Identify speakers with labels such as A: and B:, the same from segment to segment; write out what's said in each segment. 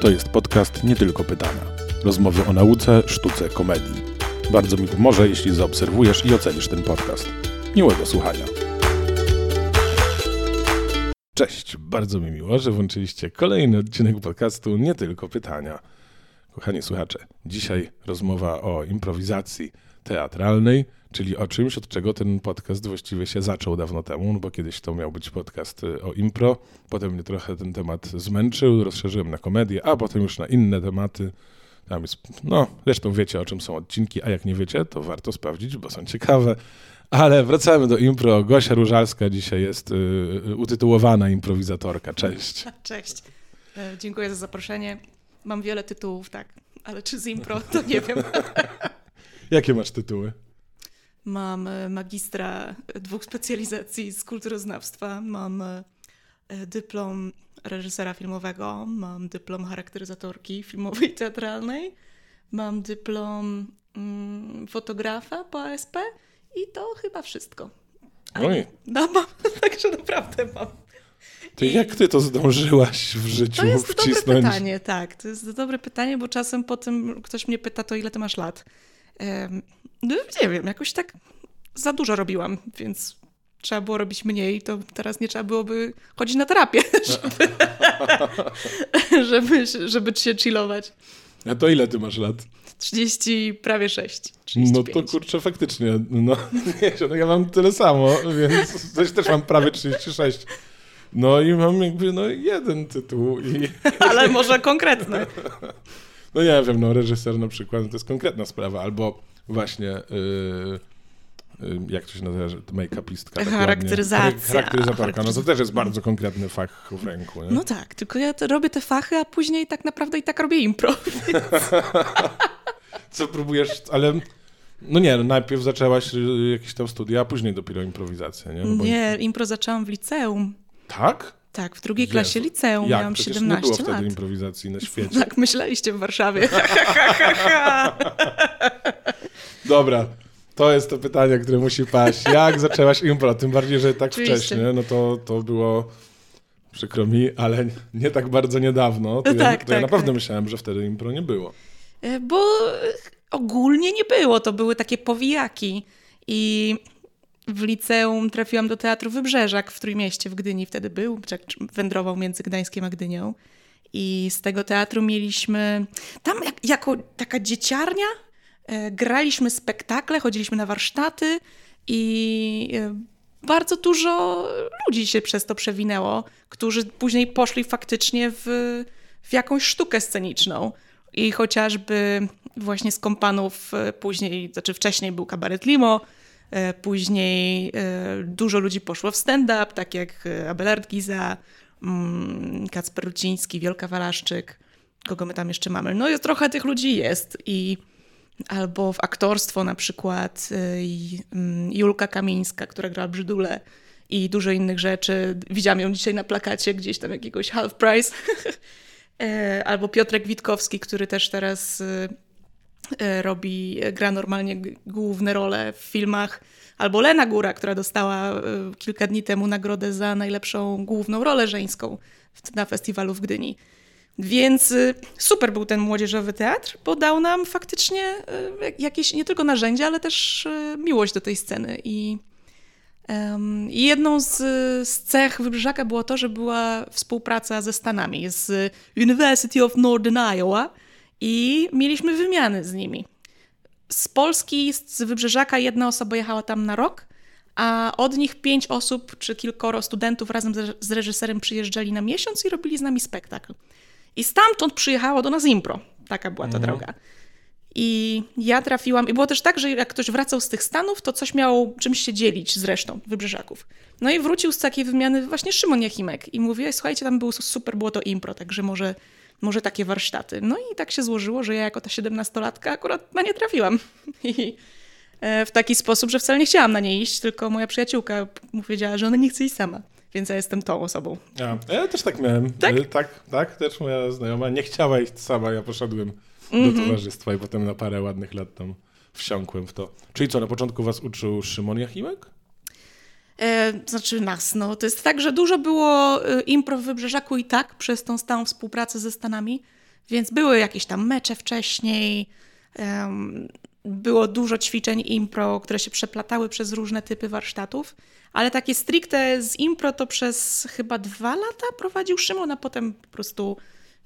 A: To jest podcast Nie Tylko Pytania. Rozmowy o nauce, sztuce, komedii. Bardzo mi pomoże, jeśli zaobserwujesz i ocenisz ten podcast. Miłego słuchania. Cześć, bardzo mi miło, że włączyliście kolejny odcinek podcastu Nie Tylko Pytania. Kochani słuchacze, dzisiaj rozmowa o improwizacji teatralnej, czyli o czymś, od czego ten podcast właściwie się zaczął dawno temu, no bo kiedyś to miał być podcast y, o impro, potem mnie trochę ten temat zmęczył, rozszerzyłem na komedię, a potem już na inne tematy. Tam jest, no, zresztą wiecie o czym są odcinki, a jak nie wiecie, to warto sprawdzić, bo są ciekawe. Ale wracamy do impro. Gosia Różalska dzisiaj jest y, y, utytułowana improwizatorka. Cześć.
B: Cześć. E, Dziękuję za zaproszenie. Mam wiele tytułów, tak, ale czy z impro, to nie wiem.
A: Jakie masz tytuły?
B: Mam e, magistra dwóch specjalizacji z kulturoznawstwa, mam e, dyplom reżysera filmowego, mam dyplom charakteryzatorki filmowej i teatralnej, mam dyplom mm, fotografa po ASP i to chyba wszystko.
A: Oj.
B: No mam, także naprawdę mam.
A: To
B: I-
A: jak ty to zdążyłaś w życiu
B: To jest dobre
A: wcisnąć?
B: pytanie, tak. To jest dobre pytanie, bo czasem potem ktoś mnie pyta, to ile ty masz lat? No nie wiem, jakoś tak za dużo robiłam, więc trzeba było robić mniej, to teraz nie trzeba byłoby chodzić na terapię, żeby, żeby, żeby się chillować.
A: A to ile ty masz lat?
B: 30, prawie 6,
A: No
B: 35.
A: to kurczę, faktycznie. No, nie, no ja mam tyle samo, więc też, też mam prawie 36. No i mam jakby no jeden tytuł i
B: Ale może konkretne.
A: No nie wiem, no reżyser na przykład to jest konkretna sprawa, albo właśnie yy, jak to się nazywa, make-upistka. tak.
B: Charakteryzacja.
A: Charakteryzatorka, no to też jest bardzo konkretny fach w ręku. Nie?
B: No tak, tylko ja robię te fachy, a później tak naprawdę i tak robię impro.
A: Co próbujesz, ale no nie, no najpierw zaczęłaś y, jakieś tam studia, a później dopiero improwizację, nie? No bo-
B: Nie, impro zaczęłam w liceum.
A: Tak?
B: Tak, w drugiej
A: Jezu.
B: klasie liceum
A: Jak?
B: miałam
A: Przecież
B: 17
A: nie było wtedy
B: lat.
A: improwizacji na świecie.
B: Tak myśleliście w Warszawie.
A: Dobra, to jest to pytanie, które musi paść. Jak zaczęłaś impro? Tym bardziej, że tak
B: Oczywiście.
A: wcześnie, no to, to było, przykro mi, ale nie tak bardzo niedawno. To, ja,
B: Tak,
A: to ja
B: tak,
A: naprawdę
B: tak.
A: myślałem, że wtedy impro nie było.
B: E, Bo ogólnie nie było, to były takie powijaki. I w liceum trafiłam do Teatru Wybrzeżak w Trójmieście w Gdyni wtedy był, czy wędrował między Gdańskiem a Gdynią. I z tego teatru mieliśmy, tam jak, jako taka dzieciarnia, e, graliśmy spektakle, chodziliśmy na warsztaty i e, bardzo dużo ludzi się przez to przewinęło, którzy później poszli faktycznie w, w jakąś sztukę sceniczną. I chociażby właśnie z kompanów e, później, znaczy wcześniej był kabaret Limo, później e, dużo ludzi poszło w stand-up, tak jak e, Abelard Giza, mm, Kacper Ruciński, Wielka Walaszczyk, kogo my tam jeszcze mamy. No jest trochę tych ludzi jest i albo w aktorstwo na przykład mm, Julka Kamińska, która gra Brzydule i dużo innych rzeczy. Widziałam ją dzisiaj na plakacie gdzieś tam jakiegoś half price. E, albo Piotrek Witkowski, który też teraz robi, gra normalnie główne role w filmach. Albo Lena Góra, która dostała y, kilka dni temu nagrodę za najlepszą główną rolę żeńską na festiwalu w Gdyni. Więc y, super był ten młodzieżowy teatr, bo dał nam faktycznie y, jak- jakieś nie tylko narzędzia, ale też y, miłość do tej sceny. I em, i jedną z, z cech Wybrzeżaka było to, że była współpraca ze Stanami, z University of Northern Iowa i mieliśmy wymiany z nimi. Z Polski, z Wybrzeżaka jedna osoba jechała tam na rok, a od nich pięć osób czy kilkoro studentów razem z- reżyserem przyjeżdżali na miesiąc i robili z nami spektakl. I stamtąd przyjechało do nas impro. Taka była ta droga. I ja trafiłam, i było też tak, że jak ktoś wracał z tych Stanów, to coś miał czymś się dzielić z resztą wybrzeżaków. No i wrócił z takiej wymiany właśnie Szymon Jachimek i mówię, słuchajcie, tam było super, było to impro, także może, może takie warsztaty. No i tak się złożyło, że ja jako ta siedemnastolatka akurat na nie trafiłam. I e, w taki sposób, że wcale nie chciałam na nie iść, tylko moja przyjaciółka powiedziała, że ona nie chce iść sama. Więc ja jestem tą osobą.
A: Ja, ja też tak miałem.
B: Tak?
A: Y, tak, tak, też moja znajoma nie chciała iść sama, ja poszedłem
B: Mhm.
A: do towarzystwa i potem na parę ładnych lat tam wsiąkłem w to. Czyli co, na początku was uczył Szymon Jachimek?
B: E, znaczy nas, no. To jest tak, że dużo było e, impro w Wybrzeżaku i tak, przez tą stałą współpracę ze Stanami, Więc były jakieś tam mecze wcześniej, było dużo ćwiczeń impro, które się przeplatały przez różne typy warsztatów, ale takie stricte z impro to przez chyba dwa lata prowadził Szymon, a potem po prostu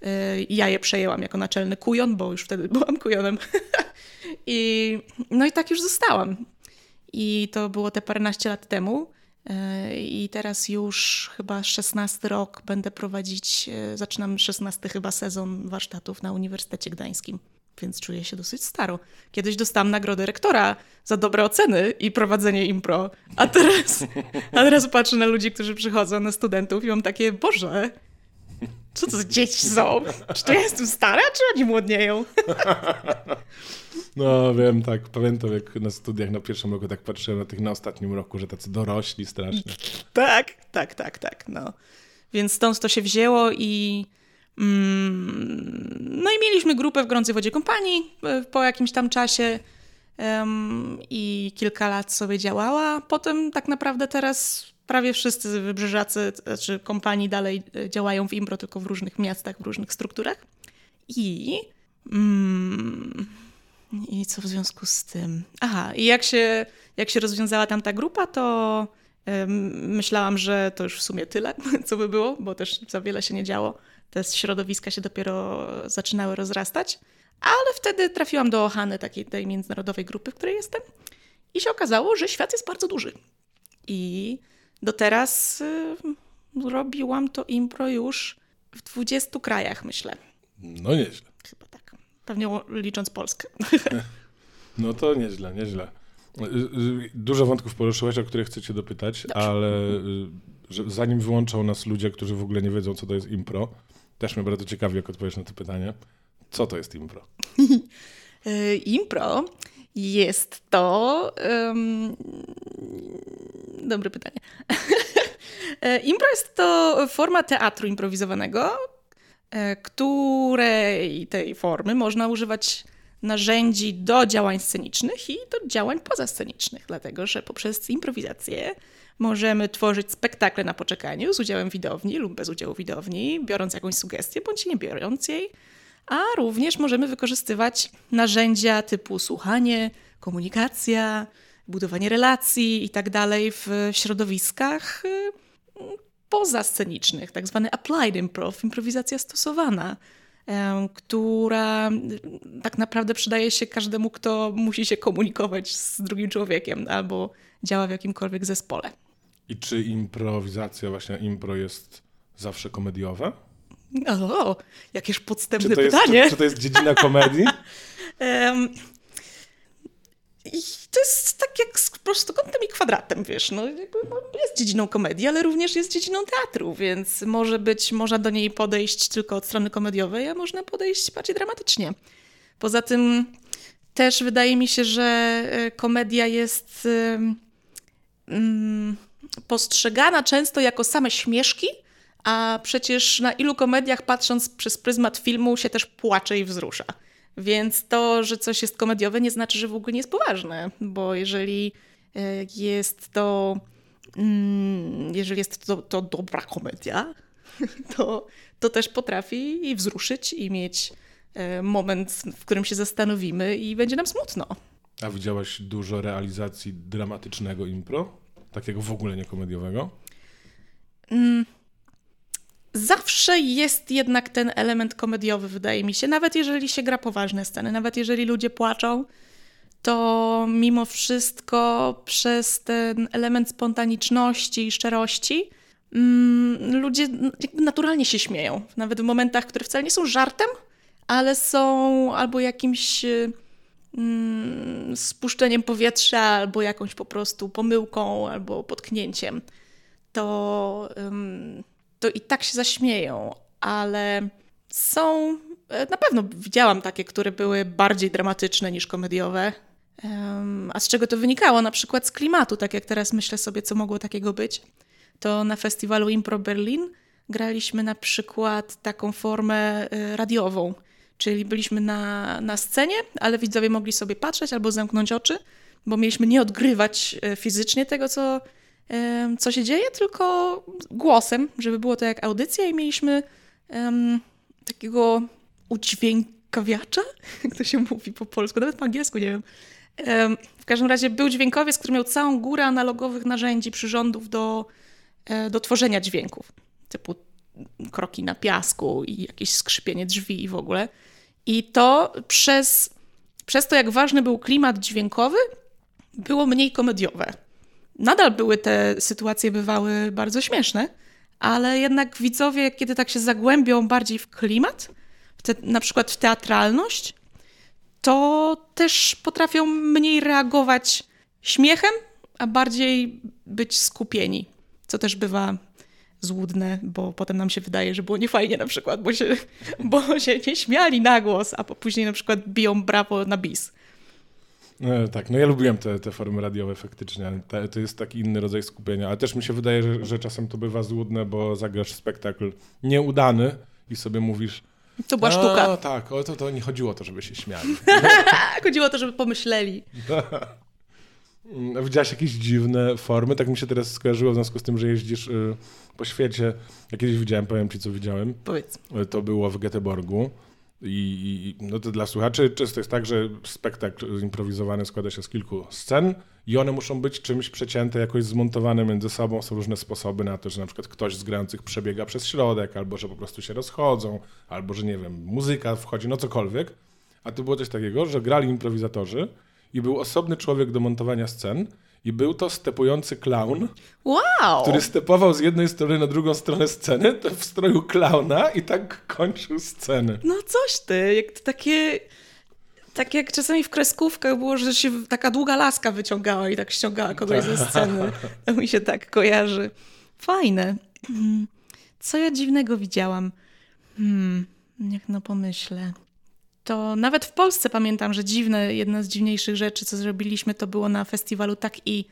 B: y, ja je przejęłam jako naczelny kujon, bo już wtedy byłam kujonem. I, no i tak już zostałam. I to było te paręnaście lat temu. I teraz już chyba 16 rok będę prowadzić, y, zaczynam 16 chyba sezon warsztatów na Uniwersytecie Gdańskim więc czuję się dosyć staro. Kiedyś dostałam nagrodę rektora za dobre oceny i prowadzenie impro, a teraz, a teraz patrzę na ludzi, którzy przychodzą, na studentów i mam takie, Boże, co to za dzieci są? Czy to ja jestem stara, czy oni młodnieją?
A: No wiem, tak, pamiętam jak na studiach na pierwszym roku tak patrzyłem na tych na ostatnim roku, że tacy dorośli strasznie.
B: Tak, tak, tak, tak, no. Więc stąd to się wzięło i Mm, no i mieliśmy grupę w Gorącej Wodzie Kompanii e, po jakimś tam czasie i kilka lat sobie działała. Potem tak naprawdę teraz prawie wszyscy wybrzeżacy, znaczy kompanii dalej e, działają w Imbro, tylko w różnych miastach, w różnych strukturach. I... Mm, I co w związku z tym? Aha, i jak się, jak się rozwiązała tam ta grupa, to myślałam, że to już w sumie tyle, co by było, bo też za wiele się nie działo te środowiska się dopiero zaczynały rozrastać, ale wtedy trafiłam do Ohany, takiej tej międzynarodowej grupy, w której jestem i się okazało, że świat jest bardzo duży. I do teraz y, robiłam to impro już w 20 krajach, myślę.
A: No nieźle.
B: Chyba tak. Pewnie licząc Polskę.
A: No to nieźle, nieźle. Y, y, dużo wątków poruszyłeś, o które chcecie dopytać, Dobrze. ale zanim wyłączą nas ludzie, którzy w ogóle nie wiedzą, co to jest impro, też mnie bardzo ciekawi, jak odpowiesz na to pytanie. Co to jest impro?
B: Impro jest to. Um, dobre pytanie. Impro jest to forma teatru improwizowanego, e, której tej formy można używać narzędzi do działań scenicznych i do działań pozascenicznych, dlatego że poprzez improwizację Możemy tworzyć spektakle na poczekaniu z udziałem widowni lub bez udziału widowni, biorąc jakąś sugestię bądź nie biorąc jej, a również możemy wykorzystywać narzędzia typu słuchanie, komunikacja, budowanie relacji itd. tak w środowiskach y, pozascenicznych, tak zwany applied improv, improwizacja stosowana, która tak naprawdę przydaje się każdemu, kto musi się komunikować z drugim człowiekiem albo działa w jakimkolwiek zespole.
A: I czy improwizacja, właśnie impro jest zawsze komediowa?
B: O, jakież podstępne
A: czy
B: pytanie.
A: Jest, czy, czy, to jest dziedzina komedii?
B: um, i to jest tak jak z prostokątem i kwadratem, wiesz, no, no, jest dziedziną komedii, ale również jest dziedziną teatru, więc może być, można do niej podejść tylko od strony komediowej, a można podejść bardziej dramatycznie. Poza tym też wydaje mi się, że e, komedia jest um, postrzegana często jako same śmieszki, a przecież na ilu komediach patrząc przez pryzmat filmu się też płacze i wzrusza. Więc to, że coś jest komediowe, nie znaczy, że w ogóle nie jest poważne, bo jeżeli e, jest to, mm, jeżeli jest to, to dobra komedia, to, to też potrafi i wzruszyć i mieć e, moment, w którym się zastanowimy i będzie nam smutno.
A: A widziałaś dużo realizacji dramatycznego impro? Takiego w ogóle niekomediowego?
B: Mm. Zawsze jest jednak ten element komediowy, wydaje mi się. Nawet jeżeli się gra poważne sceny, nawet jeżeli ludzie płaczą, to mimo wszystko przez ten element spontaniczności i szczerości mm, ludzie naturalnie się śmieją. Nawet w momentach, które wcale nie są żartem, ale są albo jakimś mm, spuszczeniem powietrza, albo jakąś po prostu pomyłką, albo potknięciem, to, to i tak się zaśmieją, ale są. E, na pewno widziałam takie, które były bardziej dramatyczne niż komediowe. A z czego to wynikało? Na przykład z klimatu, tak jak teraz myślę sobie, co mogło takiego być. To na festiwalu Impro Berlin graliśmy na przykład taką formę e, radiową Czyli byliśmy na, na scenie, ale widzowie mogli sobie patrzeć albo zamknąć oczy, bo mieliśmy nie odgrywać e, fizycznie tego, co, co się dzieje, tylko głosem, żeby było to jak audycja i mieliśmy um, takiego udźwiękawiacza, jak to się mówi po polsku, nawet po angielsku nie wiem. W każdym razie był dźwiękowiec, który miał całą górę analogowych narzędzi, przyrządów do, e, do tworzenia dźwięków, typu kroki na piasku i jakieś skrzypienie drzwi i w ogóle. I to przez, przez to, jak ważny był klimat dźwiękowy, było mniej komediowe. Nadal były te sytuacje, bywały bardzo śmieszne, ale jednak widzowie, kiedy tak się zagłębią bardziej w klimat, w te, na przykład w teatralność, to też potrafią mniej reagować śmiechem, a bardziej być skupieni, co też bywa złudne, bo potem nam się wydaje, że było niefajnie na przykład, bo się, bo się nie śmiali na głos, a później na przykład biją brawo na bis.
A: No, tak, no ja lubiłem te, te formy radiowe faktycznie. Te, to jest taki inny rodzaj skupienia, ale też mi się wydaje, że, że czasem to bywa złudne, bo zagrasz spektakl nieudany i sobie mówisz,
B: to była sztuka.
A: No tak, o to, to nie chodziło o to, żeby się śmiali.
B: chodziło o to, żeby pomyśleli.
A: Widziałaś jakieś dziwne formy? Tak mi się teraz skojarzyło w związku z tym, że jeździsz y, po świecie. Ja kiedyś widziałem, powiem ci, co widziałem.
B: Powiedz.
A: Y, to było w Göteborgu. I, I, no to dla słuchaczy często jest tak, że spektakl improwizowany składa się z kilku scen i one muszą być czymś przecięte, jakoś zmontowane między sobą. Są różne sposoby na to, że na przykład ktoś z grających przebiega przez środek, albo że po prostu się rozchodzą, albo że nie wiem, muzyka wchodzi, no cokolwiek. A tu było coś takiego, że grali improwizatorzy i był osobny człowiek do montowania scen i był to stepujący klaun,
B: wow.
A: który stepował z jednej strony na drugą stronę sceny, to w stroju klauna i tak kończył scenę.
B: No coś ty, jak to takie... Tak jak czasami w kreskówkach było, że się taka długa laska wyciągała i tak ściągała kogoś ze sceny. To mi się tak kojarzy. Fajne. Co ja dziwnego widziałam? Hmm, niech no pomyślę to nawet w Polsce pamiętam, że dziwne, jedna z dziwniejszych rzeczy, co zrobiliśmy, to było na festiwalu Tak i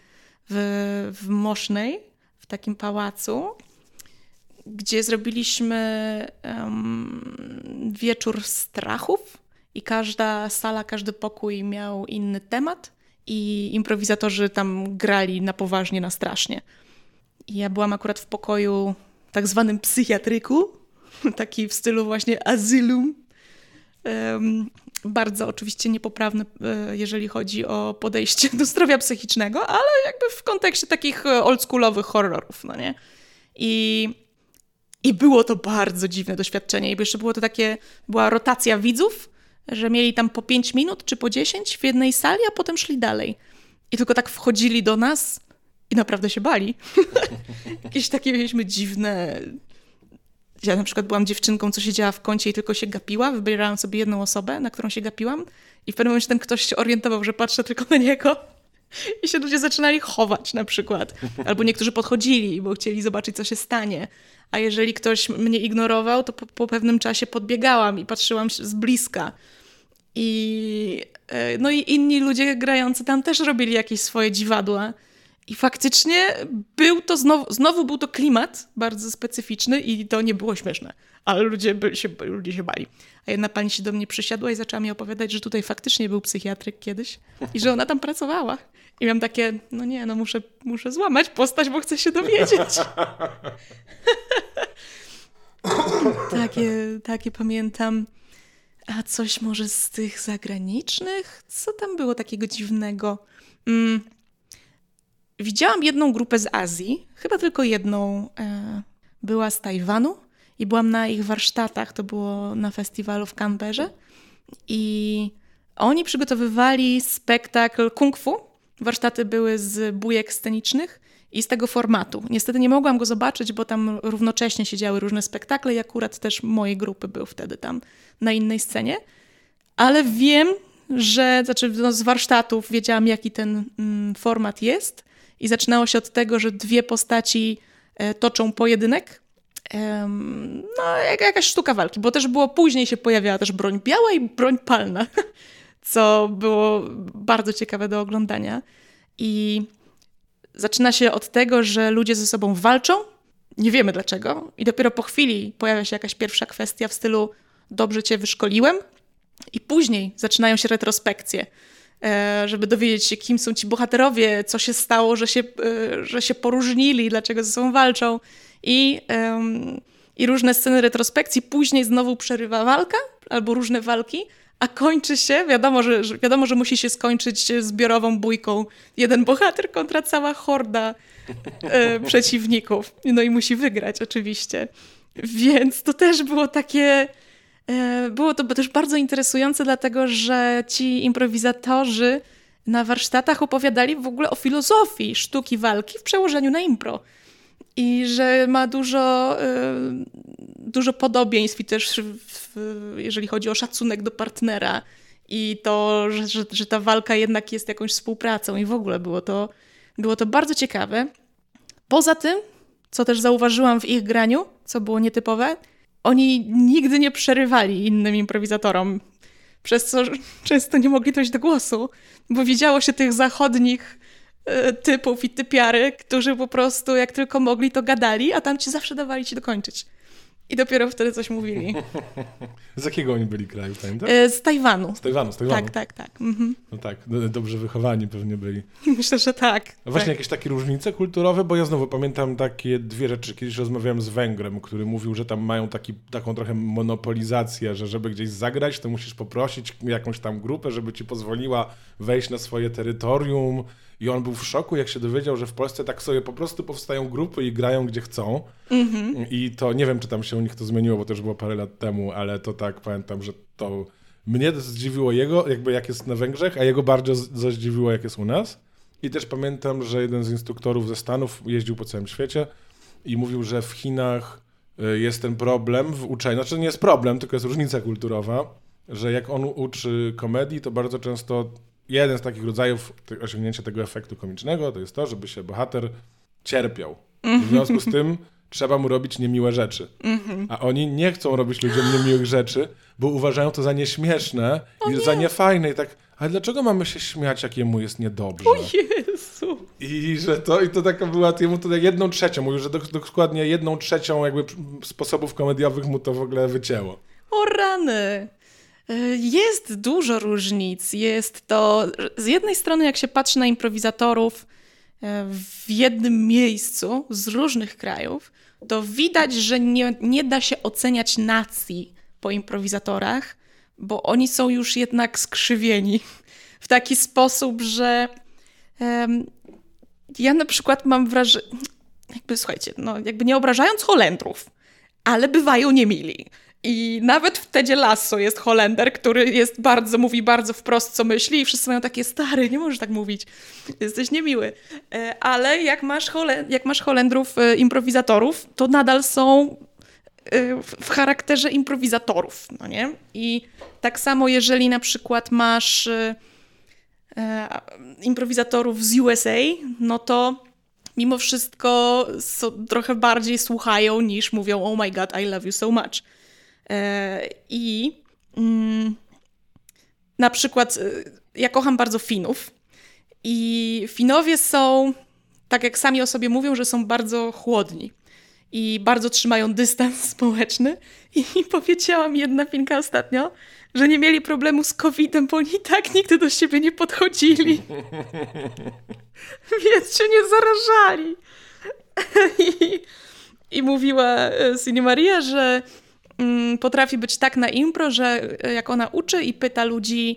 B: w, w Mosznej, w takim pałacu, gdzie zrobiliśmy um, wieczór strachów i każda sala, każdy pokój miał inny temat i improwizatorzy tam grali na poważnie, na strasznie. I ja byłam akurat w pokoju tak zwanym psychiatryku, taki w stylu właśnie azylum, bardzo oczywiście niepoprawny, e, jeżeli chodzi o podejście do zdrowia psychicznego, ale jakby w kontekście takich e, oldschoolowych horrorów, no nie? I, I było to bardzo dziwne doświadczenie. I jeszcze było to takie, była rotacja widzów, że mieli tam po 5 minut czy po 10 w jednej sali, a potem szli dalej. I tylko tak wchodzili do nas i naprawdę się bali. Jakieś takie mieliśmy dziwne ja na przykład byłam dziewczynką, co siedziała w kącie i tylko się gapiła, wybierałam sobie jedną osobę, na którą się gapiłam i w pewnym momencie ten ktoś się orientował, że patrzę tylko na niego i się ludzie zaczynali chować na przykład. Albo niektórzy podchodzili, bo chcieli zobaczyć, co się stanie. A jeżeli ktoś mnie ignorował, to po, po pewnym czasie podbiegałam i patrzyłam z bliska. I, e, no i inni ludzie grający tam też robili jakieś swoje dziwadła. I faktycznie był to znowu, znowu był to klimat bardzo specyficzny i to nie było śmieszne, ale ludzie, by się, ludzie się bali. A jedna pani się do mnie przysiadła i zaczęła mi opowiadać, że tutaj faktycznie był psychiatryk kiedyś i że ona tam pracowała. I miałam takie, no nie, no muszę, muszę złamać postać, bo chcę się dowiedzieć. takie, takie pamiętam. A coś może z tych zagranicznych? Co tam było takiego dziwnego? Mm, Widziałam jedną grupę z Azji, chyba tylko jedną. E, była z Tajwanu i byłam na ich warsztatach. To było na festiwalu w Canberrze. I oni przygotowywali spektakl kung fu. Warsztaty były z bujek scenicznych i z tego formatu. Niestety nie mogłam go zobaczyć, bo tam równocześnie się działy różne spektakle i akurat też mojej grupy był wtedy tam na innej scenie. Ale wiem, że znaczy no z warsztatów wiedziałam, jaki ten mm, format jest i zaczynało się od tego, że dwie postaci e, toczą pojedynek. No, jakaś sztuka walki, bo też było później się pojawiała też broń biała i broń palna, co było bardzo ciekawe do oglądania. I zaczyna się od tego, że ludzie ze sobą walczą, nie wiemy dlaczego, i dopiero po chwili pojawia się jakaś pierwsza kwestia w stylu: Dobrze cię wyszkoliłem, i później zaczynają się retrospekcje. E, żeby dowiedzieć się, kim są ci bohaterowie, co się stało, że się, e, że się poróżnili, dlaczego ze sobą walczą. I, i różne sceny retrospekcji. Później znowu przerywa walka, albo różne walki, a kończy się, wiadomo że, że, wiadomo, że musi się skończyć zbiorową bójką. Jeden bohater kontra cała horda e, przeciwników. No i musi wygrać oczywiście. Więc to też było takie... E, było to też bardzo interesujące, dlatego że ci improwizatorzy na warsztatach opowiadali w ogóle o filozofii sztuki walki w przełożeniu na impro. I że ma dużo, e, dużo podobieństw i też w, jeżeli chodzi o szacunek do partnera i to, że, że, że ta walka jednak jest jakąś współpracą i w ogóle było to, było to bardzo ciekawe. Poza tym, co też zauważyłam w ich graniu, co było nietypowe, oni nigdy nie przerywali innym improwizatorom, przez co często nie mogli dojść do głosu, bo widziało się tych zachodnich e, typów i typiary, którzy po prostu jak tylko mogli, to gadali, a tam ci zawsze dawali ci dokończyć. I dopiero wtedy coś mówili.
A: z jakiego oni byli kraju, pamiętasz?
B: E, z Tajwanu.
A: Z Tajwanu, z Tajwanu.
B: Tak, tak, tak. Mhm.
A: No tak, dobrze wychowani pewnie byli.
B: Myślę, że tak.
A: A właśnie
B: tak.
A: jakieś takie różnice kulturowe, bo ja znowu pamiętam takie dwie rzeczy. Kiedyś rozmawiałem z Węgrem, który mówił, że tam mają taki, taką trochę monopolizację, że żeby gdzieś zagrać, to musisz poprosić jakąś tam grupę, żeby ci pozwoliła wejść na swoje terytorium i on był w szoku, jak się dowiedział, że w Polsce tak sobie po prostu powstają grupy i grają gdzie chcą. Mm-hmm. I to nie wiem, czy tam się u nich to zmieniło, bo to już było parę lat temu, ale to tak pamiętam, że to mnie zdziwiło jego, jakby jak jest na Węgrzech, a jego bardzo zdziwiło, jak jest u nas. I też pamiętam, że jeden z instruktorów ze Stanów jeździł po całym świecie i mówił, że w Chinach y, jest ten problem w uczeniu. Znaczy nie jest problem, tylko jest różnica kulturowa, że jak on uczy komedii, to bardzo często jeden z takich rodzajów osiągnięcia tego efektu komicznego to jest to, żeby się bohater cierpiał. W związku z tym trzeba mu robić niemiłe rzeczy. A oni nie chcą robić ludziom niemiłych rzeczy, bo uważają to za nieśmieszne o i nie. za niefajne. I tak, ale dlaczego mamy się śmiać, jak jemu jest niedobrze?
B: O Jezu!
A: I że to, i to taka była, jemu to jedną trzecią, mówił, że dokładnie jedną trzecią jakby sposobów komediowych mu to w ogóle wycięło.
B: O rany! E, jest dużo różnic. Jest to z jednej strony, jak się patrzy na improwizatorów e, w jednym miejscu z różnych krajów, to widać, że nie, nie da się oceniać nacji po improwizatorach, bo oni są już jednak skrzywieni w taki sposób, że um, ja na przykład mam wrażenie, jakby słuchajcie, no jakby nie obrażając Holendrów, ale bywają niemili. I nawet w Tedzie Lasso jest Holender, który jest bardzo, mówi bardzo wprost, co myśli i wszyscy mają takie, stary, nie możesz tak mówić, jesteś niemiły. E, ale jak masz, Hole jak masz Holendrów, e, improwizatorów, to nadal są e, w charakterze improwizatorów, no nie? I tak samo jeżeli na przykład masz improwizatorów z USA, no to mimo wszystko trochę bardziej słuchają niż mówią oh my god, I love you so much. E, I mm, na przykład e, ja kocham bardzo Finów. I Finowie są, tak jak sami o sobie mówią, że są bardzo chłodni i bardzo trzymają dystans społeczny. I powiedziała mi jedna Finka ostatnio, że nie mieli problemu z COVID-em, bo oni tak nigdy do siebie nie podchodzili. Więc się nie zarażali. I, i mówiła Sini Maria, że potrafi być tak na impro, że e, jak ona uczy i pyta ludzi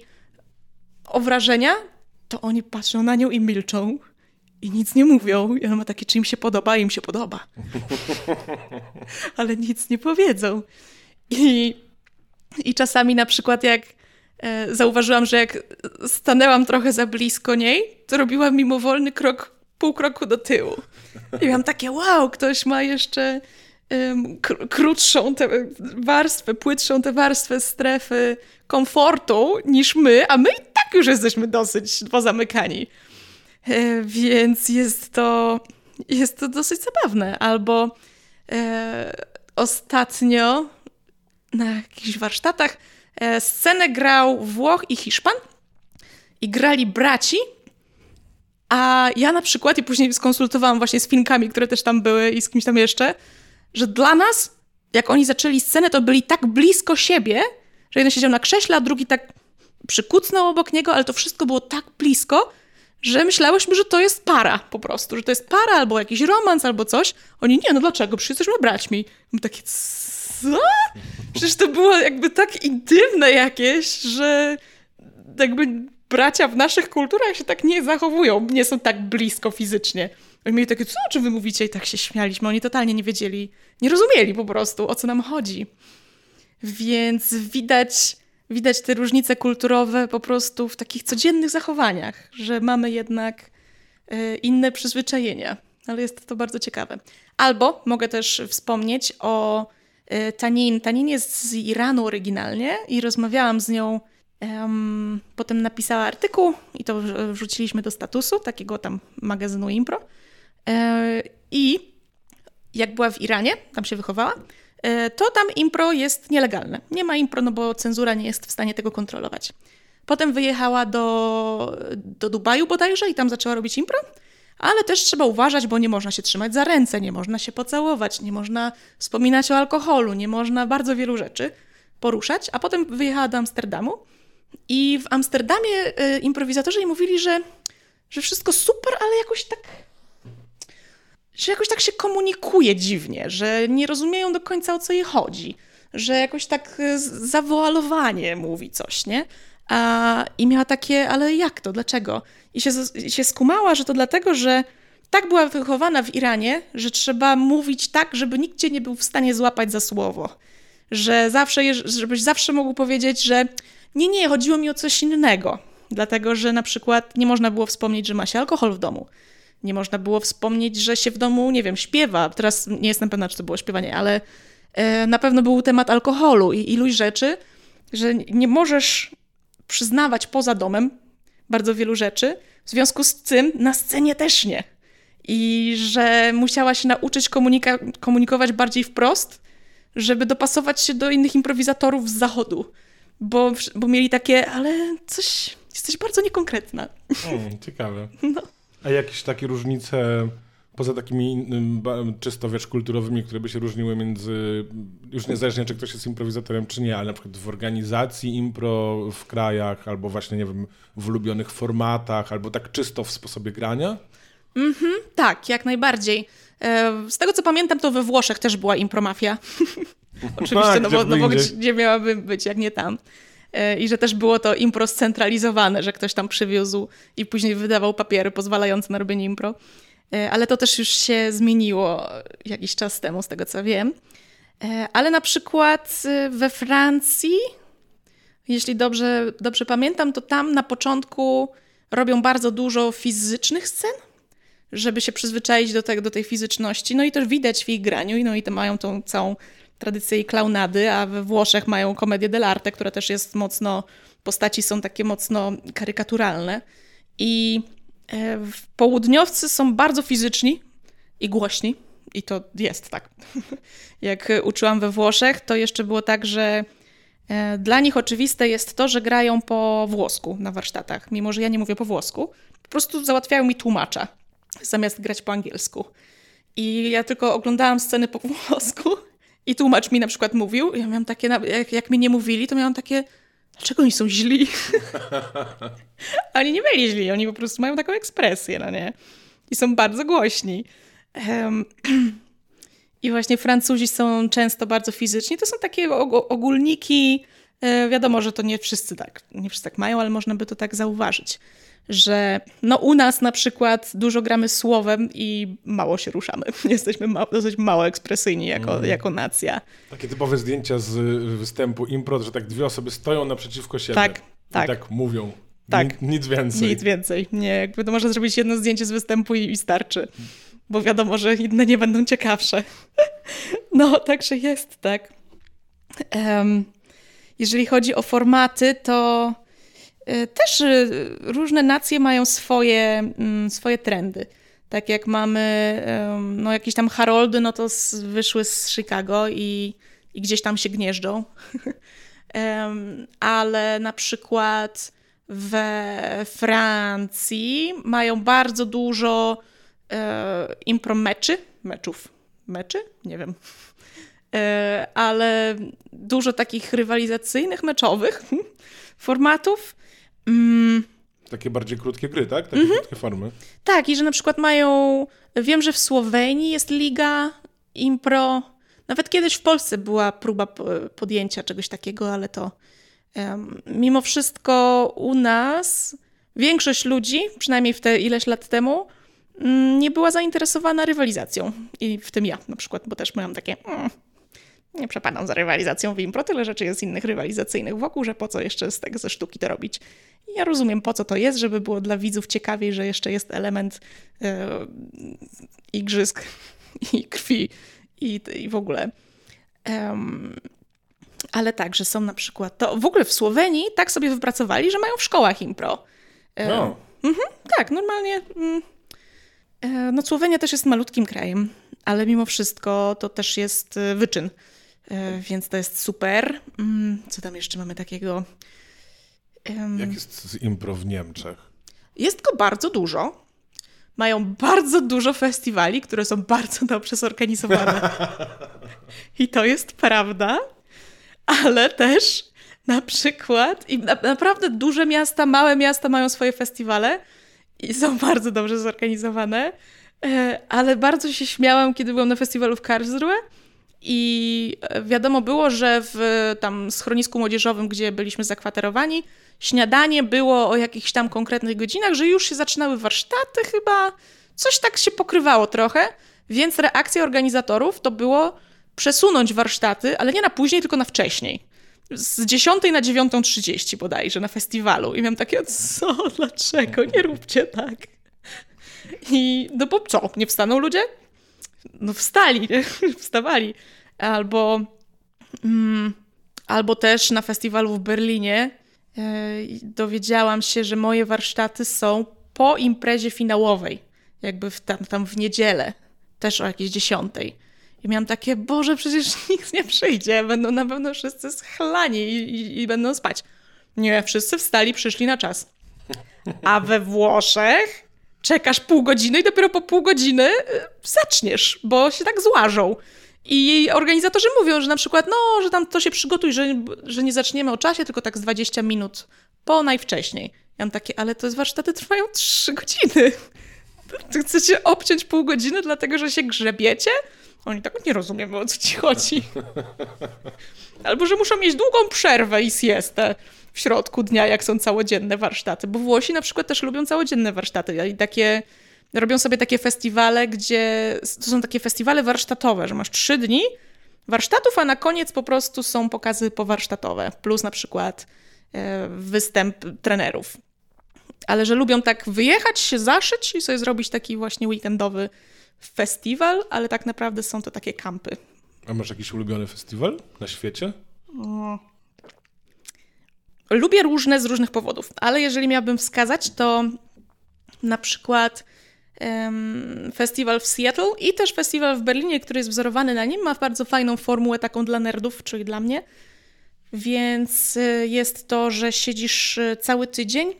B: o wrażenia, to oni patrzą na nią i milczą i nic nie mówią. I ona ma takie, czy im się podoba, im się podoba. Ale nic nie powiedzą. I, i czasami na przykład jak e, zauważyłam, że jak stanęłam trochę za blisko niej, to robiłam mimowolny krok, pół kroku do tyłu. I miałam takie, wow, ktoś ma jeszcze krótszą tę warstwę, płytszą tę warstwę strefy komfortu niż my, a my i tak już jesteśmy dosyć pozamykani. E, więc jest to, jest to dosyć zabawne. Albo e, ostatnio na jakichś warsztatach e, scenę grał Włoch i Hiszpan i grali braci, a ja na przykład, i później skonsultowałam właśnie z Finkami, które też tam były i z kimś tam jeszcze, że dla nas, jak oni zaczęli scenę, to byli tak blisko siebie, że jeden siedział na krześle, a drugi tak przykucnął obok niego, ale to wszystko było tak blisko, że myślałyśmy, że to jest para po prostu, że to jest para albo jakiś romans albo coś. Oni, nie, no dlaczego? Przecież jesteśmy braćmi. My takie, co? Przecież to było jakby tak intymne jakieś, że jakby bracia w naszych kulturach się tak nie zachowują, nie są tak blisko fizycznie. Oni mieli takie, co o czym wy mówicie? I tak się śmialiśmy. Oni totalnie nie wiedzieli, nie rozumieli po prostu, o co nam chodzi. Więc widać, widać te różnice kulturowe po prostu w takich codziennych zachowaniach, że mamy jednak e, inne przyzwyczajenia. Ale jest to bardzo ciekawe. Albo mogę też wspomnieć o e, Tanin. Tanin jest z Iranu oryginalnie i rozmawiałam z nią. Um, potem napisała artykuł i to wrzuciliśmy do statusu takiego tam magazynu Impro. E, I jak była w Iranie, tam się wychowała, e, to tam impro jest nielegalne. Nie ma impro, no bo cenzura nie jest w stanie tego kontrolować. Potem wyjechała do, do Dubaju bodajże i tam zaczęła robić impro, ale też trzeba uważać, bo nie można się trzymać za ręce, nie można się pocałować, nie można wspominać o alkoholu, nie można bardzo wielu rzeczy poruszać. A potem wyjechała do Amsterdamu i w Amsterdamie y, improwizatorzy jej mówili, że, że wszystko super, ale jakoś tak że jakoś tak się komunikuje dziwnie, że nie rozumieją do końca o co jej chodzi, że jakoś tak e, zawoalowanie mówi coś, nie? A, I miała takie, ale jak to, dlaczego? I się, się skumała, że to dlatego, że tak była wychowana w Iranie, że trzeba mówić tak, żeby nikt cię nie był w stanie złapać za słowo. Że zawsze, żebyś zawsze mógł powiedzieć, że nie, nie, chodziło mi o coś innego. Dlatego, że na przykład nie można było wspomnieć, że ma się alkohol w domu nie można było wspomnieć, że się w domu, nie wiem, śpiewa. Teraz nie jestem pewna, czy to było śpiewanie, ale e, na pewno był temat alkoholu i iluś rzeczy, że nie możesz przyznawać poza domem bardzo wielu rzeczy, w związku z tym na scenie też nie. I że musiała się nauczyć komunikować bardziej wprost, żeby dopasować się do innych improwizatorów z zachodu. Bo, bo mieli takie, ale coś, jesteś bardzo niekonkretna.
A: Mm, ciekawe. No. A jakieś takie różnice poza takimi czysto wiesz, kulturowymi, które by się różniły między, już niezależnie czy ktoś jest improwizatorem czy nie, ale na przykład w organizacji impro w krajach, albo właśnie, nie wiem, w ulubionych formatach, albo tak czysto w sposobie grania?
B: Mhm, tak, jak najbardziej. E, z tego co pamiętam, to we Włoszech też była impromafia. Oczywiście, tak, no bo, no bo gdzie miałaby być, jak nie tam. E, i że też było to impro scentralizowane, że ktoś tam przywiózł i później wydawał papiery pozwalające na robienie impro. E, ale to też już się zmieniło jakiś czas temu, z tego co wiem. E, ale na przykład we Francji, jeśli dobrze, dobrze pamiętam, to tam na początku robią bardzo dużo fizycznych scen, żeby się przyzwyczaić do, tego, do tej fizyczności. No i też widać w ich graniu, no i to mają tą całą tradycję klaunady, a we Włoszech mają komedię dell'arte, która też jest mocno, postaci są takie mocno karykaturalne. I e, południowcy są bardzo fizyczni i głośni. I to jest tak. Jak uczyłam we Włoszech, to jeszcze było tak, że e, dla nich oczywiste jest to, że grają po włosku na warsztatach, mimo że ja nie mówię po włosku. Po prostu załatwiają mi tłumacza, zamiast grać po angielsku. I ja tylko oglądałam sceny po włosku i tłumacz mi na przykład mówił, ja miałam takie, jak, jak mi nie mówili, to miałam takie, dlaczego oni są źli? oni nie byli źli, oni po prostu mają taką ekspresję, no nie? I są bardzo głośni. Um, I właśnie Francuzi są często bardzo fizyczni. To są takie ogólniki. E, wiadomo, że to nie wszyscy tak, nie wszyscy tak mają, ale można by to tak zauważyć że no u nas na przykład dużo gramy słowem i mało się ruszamy. Jesteśmy ma dosyć mało ekspresyjni jako, mm. jako nacja.
A: Takie typowe zdjęcia z występu impro, że tak dwie osoby stoją naprzeciwko siebie
B: tak,
A: tak.
B: i
A: tak mówią. Tak. nic więcej.
B: Nic więcej. Nie, jakby to można zrobić jedno zdjęcie z występu i, i starczy. Bo wiadomo, że inne nie będą ciekawsze. no, także jest, tak. Um, jeżeli chodzi o formaty, to Y, też y, różne nacje mają swoje, mm, swoje trendy. Tak jak mamy no, jakieś tam Haroldy, no to wyszły z Chicago i, i gdzieś tam się gnieżdżą. Ale na przykład we Francji mają bardzo dużo e, impro meczy, meczów, meczy? Nie wiem. E, ale dużo takich rywalizacyjnych, meczowych formatów Mm,
A: Takie bardziej krótkie gry, tak? Takie mhm. krótkie formy.
B: Tak, i że na przykład mają. Wiem, że w Słowenii jest liga impro. Nawet kiedyś w Polsce była próba podjęcia czegoś takiego, ale to um, mimo wszystko u nas większość ludzi, przynajmniej w te ileś lat temu, mm, nie była zainteresowana rywalizacją. I w tym ja na przykład, bo też miałam takie. Mm, nie przepadam za rywalizacją w impro, tyle rzeczy jest innych rywalizacyjnych wokół, że po co jeszcze z tego ze sztuki to robić. I ja rozumiem, po co to jest, żeby było dla widzów ciekawiej, że jeszcze jest element e, igrzysk i krwi i, i w ogóle. Um, ale tak, że są na przykład, to w ogóle w Słowenii tak sobie wypracowali, że mają w szkołach impro.
A: E, no.
B: Mhm, tak, normalnie. Mm, e, no Słowenia też jest malutkim krajem, ale mimo wszystko to też jest wyczyn więc to jest super. Mm, co tam jeszcze mamy takiego?
A: Jak jest z impro w Niemczech?
B: Jest go bardzo dużo. Mają bardzo dużo festiwali, które są bardzo dobrze zorganizowane. I to jest prawda, ale też na przykład, i na, naprawdę duże miasta, małe miasta mają swoje festiwale i są bardzo dobrze zorganizowane, e, ale bardzo się śmiałam, kiedy byłam na festiwalu w Karlsruhe i wiadomo było, że w tam schronisku młodzieżowym, gdzie byliśmy zakwaterowani, śniadanie było o jakichś tam konkretnych godzinach, że już się zaczynały warsztaty chyba, coś tak się pokrywało trochę, więc reakcja organizatorów to było przesunąć warsztaty, ale nie na później, tylko na wcześniej. Z 10 na 9.30 bodajże na festiwalu. I miałam takie, co, dlaczego, nie róbcie tak. I no bo co, nie wstaną ludzie? No wstali, wstawali. Albo, mm, albo też na festiwalu w Berlinie yy, dowiedziałam się, że moje warsztaty są po imprezie finałowej, jakby w, tam, tam w niedzielę, też o jakiejś dziesiątej. I miałam takie, Boże, przecież nikt nie przyjdzie, będą na pewno wszyscy schlani i, i, i będą spać. Nie, wszyscy wstali, przyszli na czas. A we Włoszech czekasz pół godziny i dopiero po pół godziny y, zaczniesz, bo się tak złażą. I organizatorzy mówią, że na przykład, no, że tam to się przygotuj, że, że nie zaczniemy o czasie, tylko tak z 20 minut po najwcześniej. Ja mam takie, ale to jest warsztaty trwają 3 godziny. Ty chcecie obciąć pół godziny, dlatego że się grzebiecie? Oni tak nie rozumiem, o co ci chodzi. Albo że muszą mieć długą przerwę i siestę w środku dnia, jak są całodzienne warsztaty. Bo Włosi na przykład też lubią całodzienne warsztaty i takie robią sobie takie festiwale, gdzie to są takie festiwale warsztatowe, że masz trzy dni warsztatów, a na koniec po prostu są pokazy powarsztatowe, plus na przykład e, występ trenerów. Ale że lubią tak wyjechać, się zaszyć i sobie zrobić taki właśnie weekendowy festiwal, ale tak naprawdę są to takie kampy.
A: A masz jakiś ulubiony festiwal na świecie? O.
B: Lubię różne z różnych powodów, ale jeżeli miałabym wskazać, to na przykład um, festiwal w Seattle i też festiwal w Berlinie, który jest wzorowany na nim, ma bardzo fajną formułę taką dla nerdów, czyli dla mnie. Więc y, jest to, że siedzisz y, cały tydzień,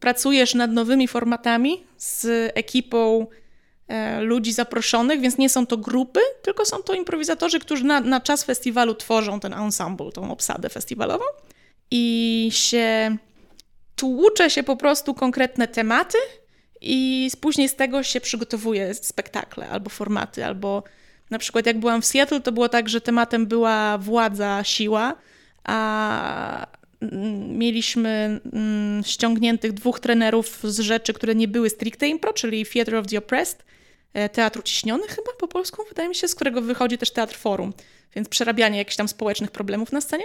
B: pracujesz nad nowymi formatami z ekipą e, ludzi zaproszonych, więc nie są to grupy, tylko są to improwizatorzy, którzy na, na czas festiwalu tworzą ten ensemble, tą obsadę festiwalową i się tłucze się po prostu konkretne tematy i później z tego się przygotowuje spektakle albo formaty, albo na przykład jak byłam w Seattle, to było tak, że tematem była władza, siła, a mieliśmy mm, ściągniętych dwóch trenerów z rzeczy, które nie były stricte impro, czyli Theatre of the Oppressed, e, Teatru Ciśnionych chyba po polsku, wydaje mi się, z którego wychodzi też Teatr Forum, więc przerabianie jakichś tam społecznych problemów na scenie.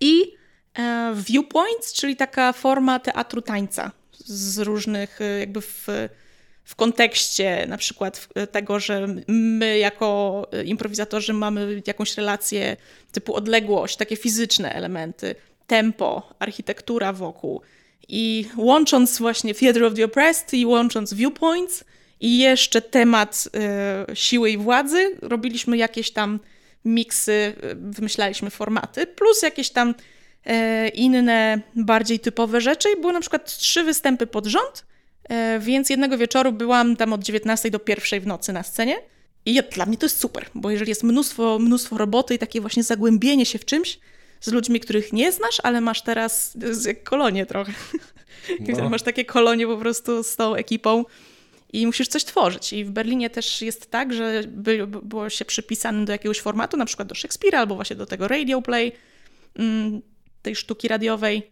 B: I viewpoints, czyli taka forma teatru tańca z różnych, e, jakby w, w kontekście na przykład tego, że my jako improwizatorzy mamy jakąś relację typu odległość, takie fizyczne elementy, tempo, architektura wokół. I łącząc właśnie Theatre of the Oppressed i łącząc Viewpoints i jeszcze temat y, siły i władzy, robiliśmy jakieś tam miksy, wymyślaliśmy formaty, plus jakieś tam E, inne, bardziej typowe rzeczy i były na przykład trzy występy pod rząd, e, więc jednego wieczoru byłam tam od 19 do 1 w nocy na scenie. I dla mnie to jest super, bo jeżeli jest mnóstwo, mnóstwo roboty i takie właśnie zagłębienie się w czymś, z ludźmi, których nie znasz, ale masz teraz jak kolonie trochę. No. Masz takie kolonie po prostu z tą ekipą i musisz coś tworzyć. I w Berlinie też jest tak, że by, było się przypisanym do jakiegoś formatu, na przykład do Szekspira albo właśnie do tego radio play, mm, tej sztuki radiowej.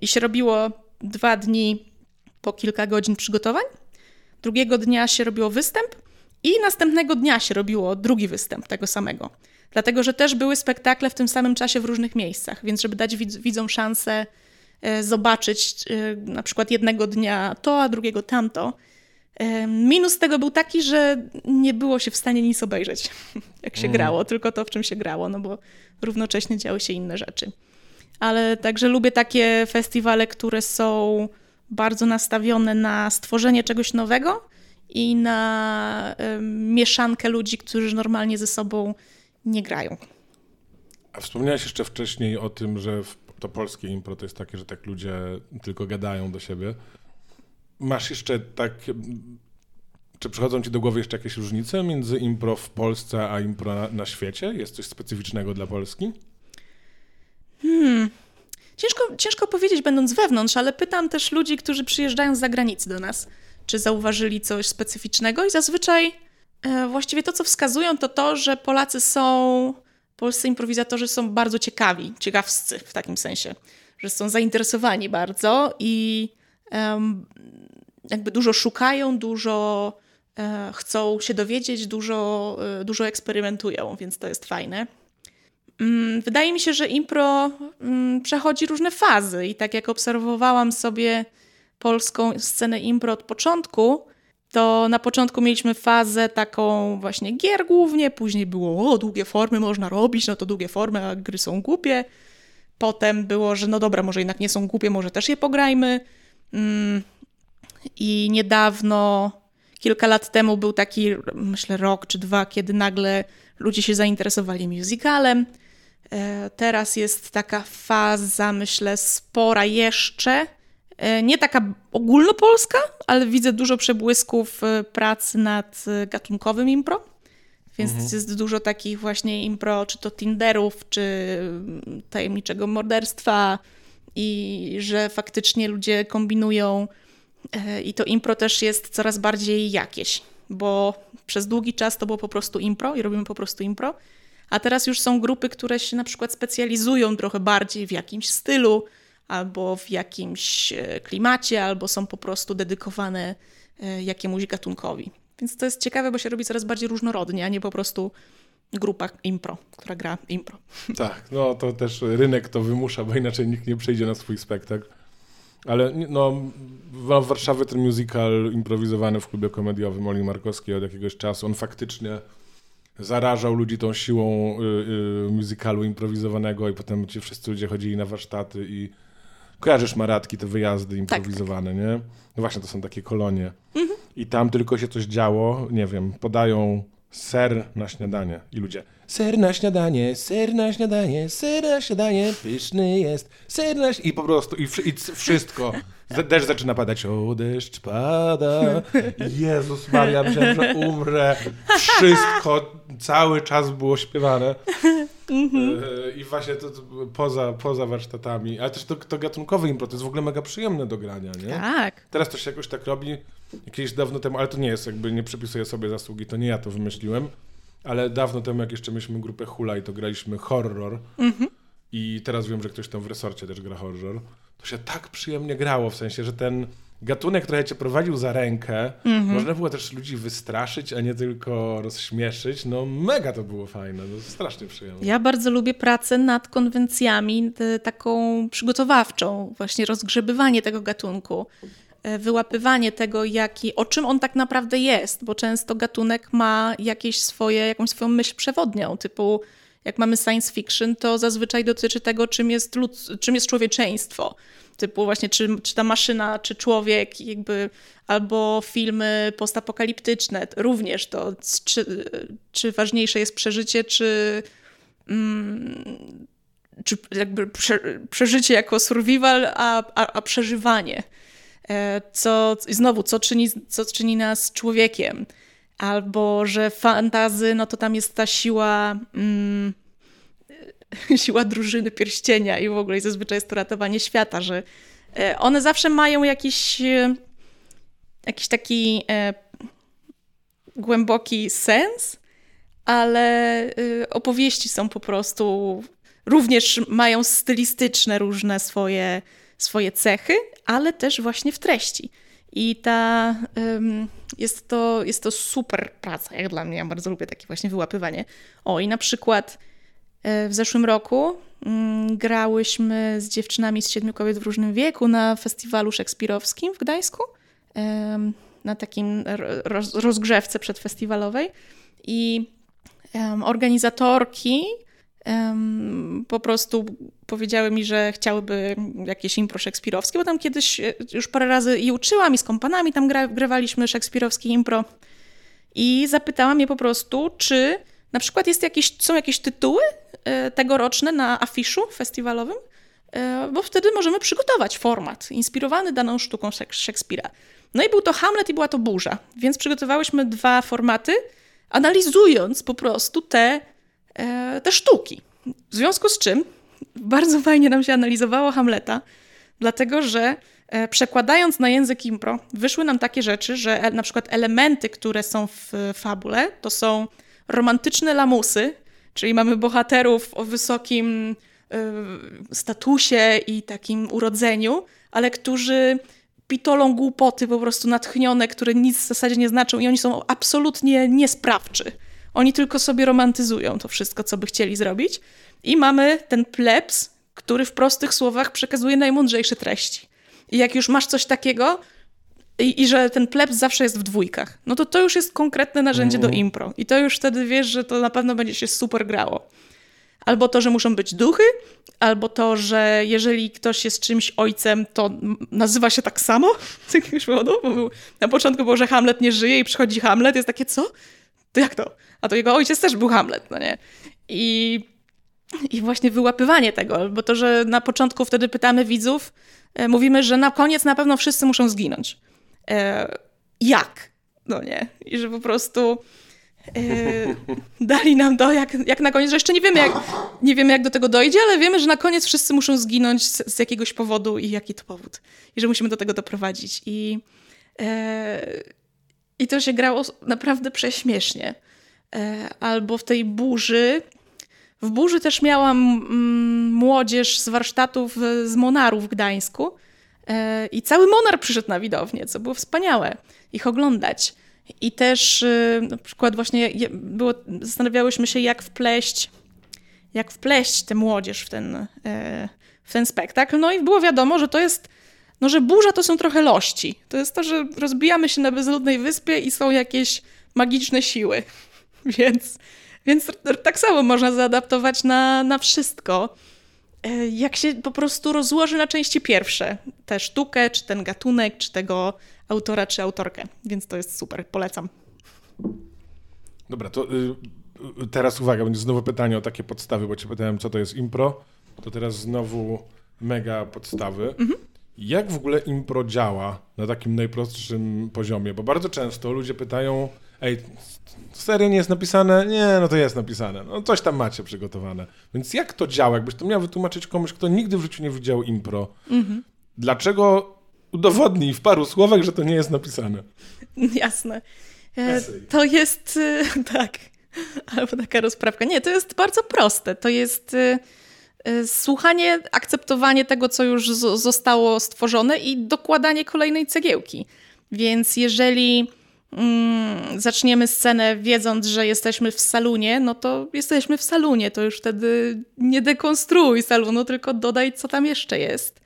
B: I się robiło dwa dni po kilka godzin przygotowań. Drugiego dnia się robiło występ i następnego dnia się robiło drugi występ tego samego. Dlatego, że też były spektakle w tym samym czasie w różnych miejscach, więc żeby dać widzom szansę e, zobaczyć e, na przykład jednego dnia to, a drugiego tamto. E, minus tego był taki, że nie było się w stanie nic obejrzeć, jak się mm. grało, tylko to, w czym się grało, no bo równocześnie działy się inne rzeczy. Ale także lubię takie festiwale, które są bardzo nastawione na stworzenie czegoś nowego i na y, mieszankę ludzi, którzy normalnie ze sobą nie grają.
A: A wspomniałeś jeszcze wcześniej o tym, że to polskie impro to jest takie, że tak ludzie tylko gadają do siebie. Masz jeszcze tak. Czy przychodzą ci do głowy jeszcze jakieś różnice między impro w Polsce a impro na, na świecie? Jest coś specyficznego dla Polski?
B: Hmm. Ciężko, ciężko powiedzieć, będąc wewnątrz, ale pytam też ludzi, którzy przyjeżdżają z zagranicy do nas, czy zauważyli coś specyficznego i zazwyczaj e, właściwie to, co wskazują, to to, że Polacy są, polscy improwizatorzy są bardzo ciekawi, ciekawscy w takim sensie, że są zainteresowani bardzo i jakby dużo szukają, dużo e, chcą się dowiedzieć, dużo, e, dużo eksperymentują, więc to jest fajne. Mm, wydaje mi się, że impro mm, przechodzi różne fazy i tak jak obserwowałam sobie polską scenę impro od początku, to na początku mieliśmy fazę taką właśnie gier głównie, później było o, długie formy można robić, no to długie formy, a gry są głupie. Potem było, że no dobra, może jednak nie są głupie, może też je pograjmy. Mm, I niedawno, kilka lat temu był taki, myślę rok czy dwa, kiedy nagle ludzie się zainteresowali musicalem. E, teraz jest taka faza, myślę, spora jeszcze. E, nie taka ogólnopolska, ale widzę dużo przebłysków e, pracy nad gatunkowym impro. Więc mhm. jest dużo takich właśnie impro, czy to Tinderów, czy mm, tajemniczego morderstwa, i że faktycznie ludzie kombinują. I to impro też jest coraz bardziej jakieś, bo przez długi czas to było po prostu impro i robimy po prostu impro. A teraz już są grupy, które się na przykład specjalizują trochę bardziej w jakimś stylu, albo w jakimś e, klimacie, albo są po prostu dedykowane e, jakiemuś gatunkowi. Więc to jest ciekawe, bo się robi coraz bardziej różnorodnie, a nie po prostu grupa impro, która gra impro.
A: Tak, no to też rynek to wymusza, bo inaczej nikt nie przejdzie na swój spektakl. Ale no, w Warszawie ten musical improwizowany w klubie komediowym Oli Markowskiej od jakiegoś czasu, on faktycznie zarażał ludzi tą siłą y, y, muzykalu improwizowanego i potem ci wszyscy ludzie chodzili na warsztaty i kojarzysz maratki, te wyjazdy improwizowane, tak. nie? No właśnie, to są takie kolonie. Mhm. I tam tylko się coś działo, nie wiem, podają ser na śniadanie i ludzie ser na śniadanie, ser na śniadanie, ser na śniadanie, pyszny jest, ser na I po prostu, i, i wszystko. Deszcz zaczyna padać. O, deszcz pada. Jezus Maria, myślałem, że umrę. Wszystko cały czas było śpiewane. E, I właśnie to, to, poza, poza warsztatami, ale też to, to gatunkowe impro, to jest w ogóle mega przyjemne do grania, nie?
B: Tak.
A: Teraz to się jakoś tak robi, jakieś dawno temu, ale to nie jest, jakby nie przypisuję sobie zasługi, to nie ja to wymyśliłem, ale dawno temu, jak jeszcze mieliśmy grupę Hulaj, to graliśmy horror mhm. i teraz wiem, że ktoś tam w resorcie też gra horror to się tak przyjemnie grało, w sensie, że ten gatunek trochę cię prowadził za rękę. Mm -hmm. Można było też ludzi wystraszyć, a nie tylko rozśmieszyć. No mega to było fajne, no, strasznie przyjemne.
B: Ja bardzo lubię pracę nad konwencjami, taką przygotowawczą, właśnie rozgrzebywanie tego gatunku e, wyłapywanie tego, jaki, o czym on tak naprawdę jest, bo często gatunek ma jakieś swoje, jakąś swoją myśl przewodnią, typu jak mamy science fiction, to zazwyczaj dotyczy tego, czym jest, lud, czym jest człowieczeństwo. Typu właśnie, czy, czy ta maszyna, czy człowiek, jakby, albo filmy postapokaliptyczne, również to, czy, czy ważniejsze jest przeżycie, czy, mm, czy jakby prze, przeżycie jako survival, a, a, a przeżywanie. E, co, znowu, co czyni, co czyni nas człowiekiem albo że fantazy, no to tam jest ta siła. Mm, siła drużyny pierścienia i w ogóle i zazwyczaj jest to ratowanie świata, że e, one zawsze mają jakiś, e, jakiś taki e, głęboki sens, ale opowieści są po prostu również mają stylistyczne różne swoje, swoje cechy, ale też właśnie w treści. I ta, jest, to, jest to super praca, jak dla mnie. Ja bardzo lubię takie właśnie wyłapywanie. O, i na przykład w zeszłym roku mm, grałyśmy z dziewczynami z siedmiu kobiet w różnym wieku na festiwalu szekspirowskim w Gdańsku, na takim rozgrzewce przedfestiwalowej. I organizatorki po prostu powiedziały mi, że chciałyby jakieś impro szekspirowskie, bo tam kiedyś e, już parę razy i uczyłam i z kompanami tam grywaliśmy szekspirowskie impro. I zapytałam je po prostu, czy na przykład jest są jakieś tytuły e, tegoroczne na afiszu festiwalowym, e, bo wtedy możemy przygotować format inspirowany daną sztuką Szekspira. No i był to Hamlet i była to Burza, więc przygotowałyśmy dwa formaty, analizując po prostu te E, te sztuki. W związku z czym bardzo fajnie nam się analizowało Hamleta, dlatego że przekładając na język impro, wyszły nam takie rzeczy, że na przykład elementy, które są w fabule, to są romantyczne lamusy, czyli mamy bohaterów o wysokim e, statusie i takim urodzeniu, ale którzy pitolą głupoty po prostu natchnione, które nic w zasadzie nie znaczą i oni są absolutnie niesprawczy. Oni tylko sobie romantyzują to wszystko, co by chcieli zrobić. I mamy ten plebs, który w prostych słowach przekazuje najmądrzejsze treści. I jak już masz coś takiego, i, i, że ten plebs zawsze jest w dwójkach, no to to już jest konkretne narzędzie do mhm. impro. I to już wtedy wiesz, że to na pewno będzie się super grało. Albo to, że muszą być duchy, albo to, że jeżeli ktoś jest czymś ojcem, to nazywa się tak samo z jakiegoś powodu. Bo był, na początku było, że Hamlet nie żyje i przychodzi Hamlet, jest takie, co? To jak to? A to jego ojciec też był Hamlet, no nie? I, i właśnie wyłapywanie tego, bo to, że na początku wtedy pytamy widzów, e, mówimy, że na koniec na pewno wszyscy muszą zginąć. E, jak? No nie? I że po prostu e, dali nam to, jak, jak na koniec, że jeszcze nie wiemy jak, nie wiemy, jak do tego dojdzie, ale wiemy, że na koniec wszyscy muszą zginąć z, z jakiegoś powodu i jaki to powód. I że musimy do tego doprowadzić. I, e, i to się grało naprawdę prześmiesznie. E, albo w tej burzy. W burzy też miałam mm, młodzież z warsztatów e, z Monaru w Gdańsku. E, I cały Monar przyszedł na widownię, co było wspaniałe ich oglądać. I też na przykład właśnie było, zastanawiałyśmy się, jak wpleść, jak wpleść tę młodzież w ten, w ten spektakl. No i było wiadomo, że to jest, no że burza to są trochę lości. To jest to, że rozbijamy się na bezludnej wyspie i są jakieś magiczne siły. Więc, więc tak samo można zaadaptować na, na wszystko. E, jak się po prostu rozłoży na części pierwsze, tę sztukę, czy ten gatunek, czy tego autora, czy autorkę. Więc to jest super, polecam.
A: Dobra, to y, y teraz uwaga, będzie znowu pytanie o takie podstawy, bo cię pytałem, co to jest impro. To teraz znowu mega podstawy. Mhm. Jak w ogóle impro działa na takim najprostszym poziomie? Bo bardzo często ludzie pytają, ej, serio nie jest napisane? Nie, no to jest napisane. No coś tam macie przygotowane. Więc jak to działa? Jakbyś to miał wytłumaczyć komuś, kto nigdy w życiu nie widział impro, mhm. dlaczego udowodnij w paru słowach, że to nie jest napisane?
B: Jasne. E, to jest, e, tak, albo taka rozprawka. Nie, to jest bardzo proste. To jest e, słuchanie, akceptowanie tego, co już zostało stworzone i dokładanie kolejnej cegiełki. Więc jeżeli mm, zaczniemy scenę wiedząc, że jesteśmy w salonie, no to jesteśmy w salonie, to już wtedy nie dekonstruuj salonu, tylko dodaj, co tam jeszcze jest.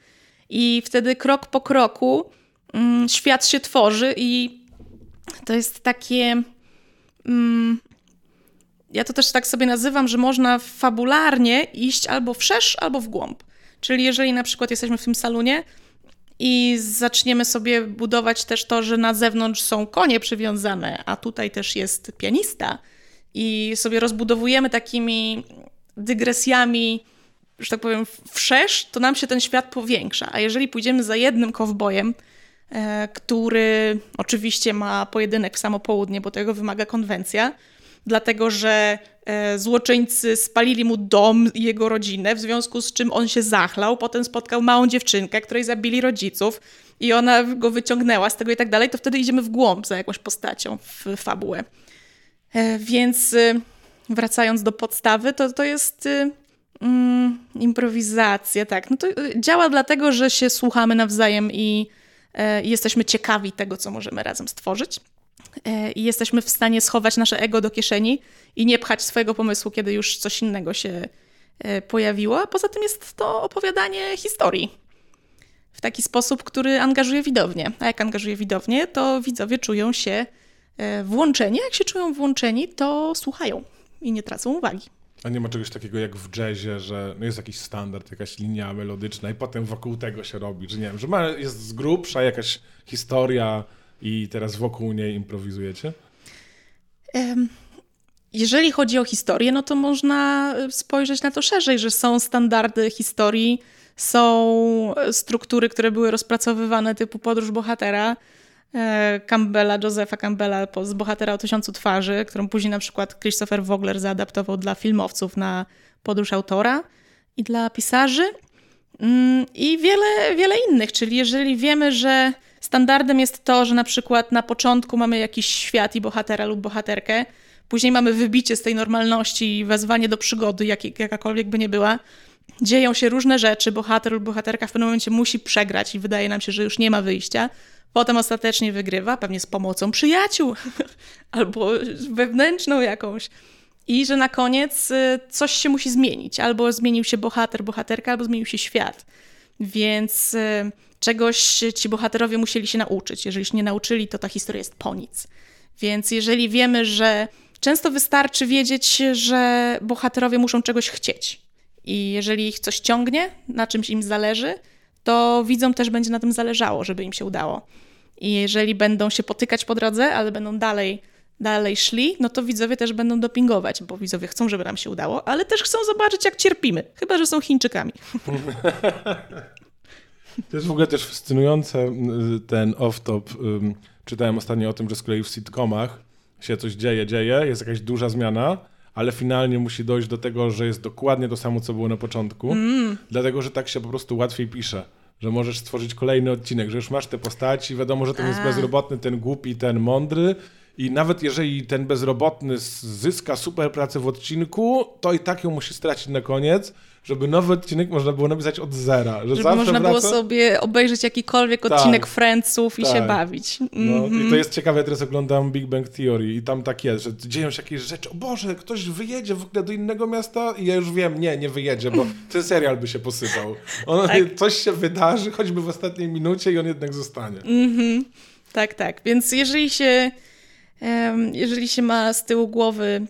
B: I wtedy krok po kroku mm, świat się tworzy i to jest takie... Mm, ja to też tak sobie nazywam, że można fabularnie iść albo wszerz, albo w głąb. Czyli jeżeli na przykład jesteśmy w tym salonie, i zaczniemy sobie budować też to, że na zewnątrz są konie przywiązane, a tutaj też jest pianista. I sobie rozbudowujemy takimi dygresjami, że tak powiem, wszerz, to nam się ten świat powiększa. A jeżeli pójdziemy za jednym kowbojem, e, który oczywiście ma pojedynek w samo południe, bo tego wymaga konwencja, dlatego że e, złoczyńcy spalili mu dom i jego rodzinę, w związku z czym on się zachlał, potem spotkał małą dziewczynkę, której zabili rodziców i ona go wyciągnęła z tego i tak dalej, to wtedy idziemy w głąb za jakąś postacią w fabułę. E, więc e, wracając do podstawy, to, to jest y, mm, improwizacja, tak. No to y, działa dlatego, że się słuchamy nawzajem i e, jesteśmy ciekawi tego, co możemy razem stworzyć. E, I jesteśmy w stanie schować nasze ego do kieszeni i nie pchać swojego pomysłu, kiedy już coś innego się e, pojawiło. A poza tym jest to opowiadanie historii w taki sposób, który angażuje widownię. A jak angażuje widownię, to widzowie czują się e, włączeni. Jak się czują włączeni, to słuchają i nie tracą uwagi.
A: A nie ma czegoś takiego jak w jazzie, że no jest jakiś standard, jakaś linia melodyczna i potem wokół tego się robi, że nie wiem, że ma, jest z grubsza jakaś historia i teraz wokół niej improwizujecie?
B: Jeżeli chodzi o historię, no to można spojrzeć na to szerzej, że są standardy historii, są struktury, które były rozpracowywane typu podróż bohatera, e, Campbella, Josepha Campbella z Bohatera o tysiącu twarzy, którą później na przykład Christopher Vogler zaadaptował dla filmowców na podróż autora i dla pisarzy. Mm, I wiele, wiele innych, czyli jeżeli wiemy, że standardem jest to, że na przykład na początku mamy jakiś świat i bohatera lub bohaterkę, później mamy wybicie z tej normalności i wezwanie do przygody, jak, jakakolwiek by nie była, dzieją się różne rzeczy, bohater lub bohaterka w pewnym momencie musi przegrać i wydaje nam się, że już nie ma wyjścia. Potem ostatecznie wygrywa, pewnie z pomocą przyjaciół albo wewnętrzną jakąś. I że na koniec y, coś się musi zmienić. Albo zmienił się bohater, bohaterka, albo zmienił się świat. Więc y, czegoś ci bohaterowie musieli się nauczyć. Jeżeli się nie nauczyli, to ta historia jest po nic. Więc jeżeli wiemy, że często wystarczy wiedzieć, że bohaterowie muszą czegoś chcieć. I jeżeli ich coś ciągnie, na czymś im zależy, to widzom też będzie na tym zależało, żeby im się udało. I jeżeli będą się potykać po drodze, ale będą dalej, dalej szli, no to widzowie też będą dopingować, bo widzowie chcą, żeby nam się udało, ale też chcą zobaczyć, jak cierpimy. Chyba, że są Chińczykami.
A: To jest w ogóle też fascynujące, ten off-top. Czytałem ostatnio o tym, że z kolei w sitcomach się coś dzieje, dzieje, jest jakaś duża zmiana, ale finalnie musi dojść do tego, że jest dokładnie to samo, co było na początku, mm. dlatego że tak się po prostu łatwiej pisze. Że możesz stworzyć kolejny odcinek, że już masz te postaci, wiadomo, że ten A. jest bezrobotny, ten głupi, ten mądry, i nawet jeżeli ten bezrobotny zyska super pracę w odcinku, to i tak ją musi stracić na koniec, żeby nowy odcinek można było napisać od zera. Że
B: żeby można wraca... było sobie obejrzeć jakikolwiek tak, odcinek Friendsów i tak. się bawić.
A: No, mm -hmm. I to mhm. jest ciekawe, ja teraz oglądam Big Bang Theory i tam tak jest, że dzieją się jakieś rzeczy, o Boże, ktoś wyjedzie w ogóle do innego miasta i ja już wiem, nie, nie wyjedzie, bo ten serial by się posypał. On, tak. Coś się wydarzy, choćby w ostatniej minucie i on jednak zostanie. Mm -hmm.
B: Tak, tak. Więc jeżeli się jeżeli się ma z tyłu głowy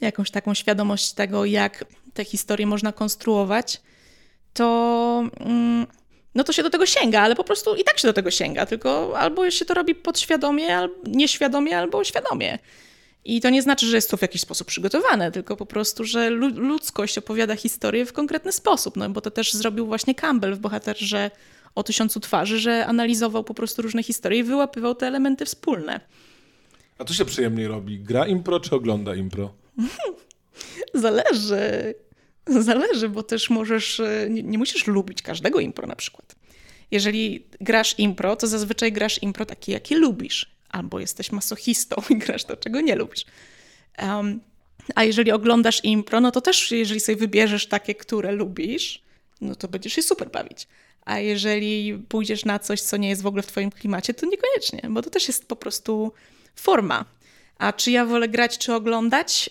B: jakąś taką świadomość tego, jak te historie można konstruować, to, mm, no to się do tego sięga, ale po prostu i tak się do tego sięga, tylko albo się to robi podświadomie, albo nieświadomie, albo świadomie. I to nie znaczy, że jest to w jakiś sposób przygotowane, tylko po prostu, że ludzkość opowiada historię w konkretny sposób, no bo to też zrobił właśnie Campbell w Bohaterze o tysiącu twarzy, że analizował po prostu różne historie i wyłapywał te elementy wspólne.
A: A to się przyjemniej robi? Gra impro czy ogląda impro?
B: Zależy. Zależy, bo też możesz, e, nie, nie, musisz lubić każdego impro na przykład. Jeżeli grasz impro, to zazwyczaj grasz impro takie, jakie lubisz. Albo jesteś masochistą i grasz to, czego nie lubisz. Um, a jeżeli oglądasz impro, no to też jeżeli sobie wybierzesz takie, które lubisz, no to będziesz się super bawić. A jeżeli pójdziesz na coś, co nie jest w ogóle w twoim klimacie, to niekoniecznie, bo to też jest po prostu forma. A czy ja wolę grać, czy oglądać?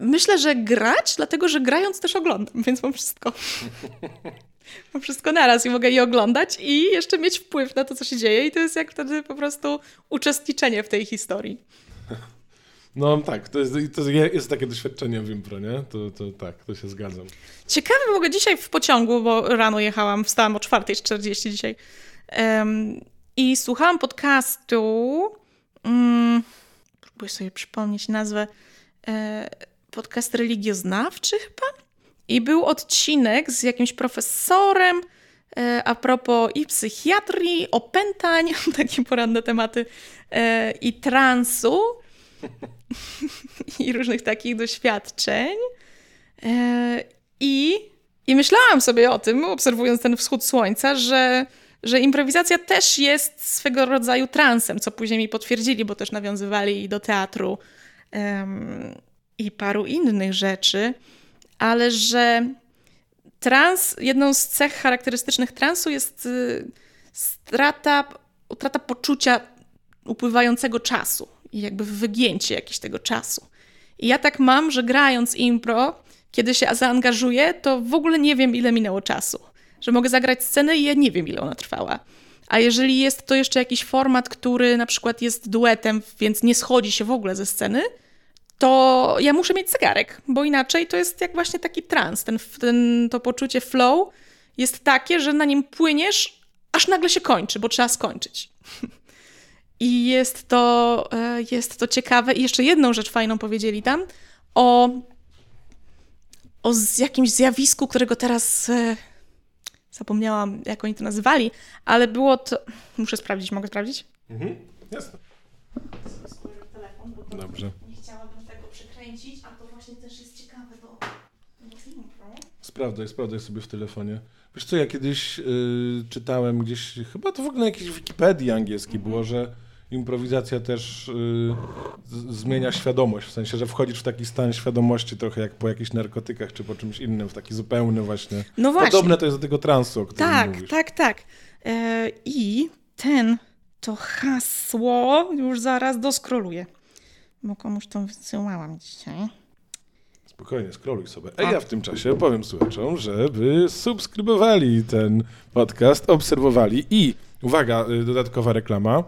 B: Myślę, że grać, dlatego że grając też oglądam, więc mam wszystko. mam wszystko naraz i mogę je oglądać i jeszcze mieć wpływ na to, co się dzieje, i to jest jak wtedy po prostu uczestniczenie w tej historii.
A: No tak, to jest, to jest takie doświadczenie w impro, nie? To, to tak, to się zgadzam.
B: Ciekawe, mogę dzisiaj w pociągu, bo rano jechałam, wstałam o 4.40 dzisiaj um, i słuchałam podcastu mm, próbuję sobie przypomnieć nazwę, e, podcast religioznawczy chyba. I był odcinek z jakimś profesorem e, a propos i psychiatrii, opętań, takie poranne tematy, e, i transu. i różnych takich doświadczeń. E, I, I myślałam sobie o tym, obserwując ten wschód słońca, że, że improwizacja też jest swego rodzaju transem, co później mi potwierdzili, bo też nawiązywali do teatru i paru innych rzeczy, ale że trans, jedną z cech charakterystycznych transu jest y, strata, utrata poczucia upływającego czasu i jakby wygięcie jakiegoś tego czasu. I ja tak mam, że grając impro, kiedy się zaangażuję, to w ogóle nie wiem, ile minęło czasu. Że mogę zagrać scenę i ja nie wiem, ile ona trwała. A jeżeli jest to jeszcze jakiś format, który na przykład jest duetem, więc nie schodzi się w ogóle ze sceny, to ja muszę mieć zegarek, bo inaczej to jest jak właśnie taki trans. Ten, ten, to poczucie flow jest takie, że na nim płyniesz, aż nagle się kończy, bo trzeba skończyć. I jest to, e, jest to ciekawe. I jeszcze jedną rzecz fajną powiedzieli tam o, o jakimś zjawisku, którego teraz e, zapomniałam, jak oni to nazywali, ale było to. Muszę sprawdzić, mogę sprawdzić?
A: Mhm, jasne. Dobrze.
B: Nie chciałabym tego przekręcić, a to właśnie też jest ciekawe, bo.
A: Sprawdzaj, sprawdzaj sobie w telefonie. Wiesz co, ja kiedyś y, czytałem gdzieś, chyba to w ogóle na jakiejś Wikipedii angielskiej było, że improwizacja też y, zmienia świadomość, w sensie, że wchodzisz w taki stan świadomości trochę jak po jakichś narkotykach czy po czymś innym, w taki zupełny właśnie.
B: No właśnie.
A: Podobne to jest do tego transu, o którym
B: tak,
A: mówisz.
B: Tak, tak, e, I ten, to hasło już zaraz doskroluję, bo komuś to wysyłałam dzisiaj.
A: Spokojnie, skroluj sobie. A ja w tym czasie powiem słuchaczom, żeby subskrybowali ten podcast, obserwowali i, uwaga, y, dodatkowa reklama,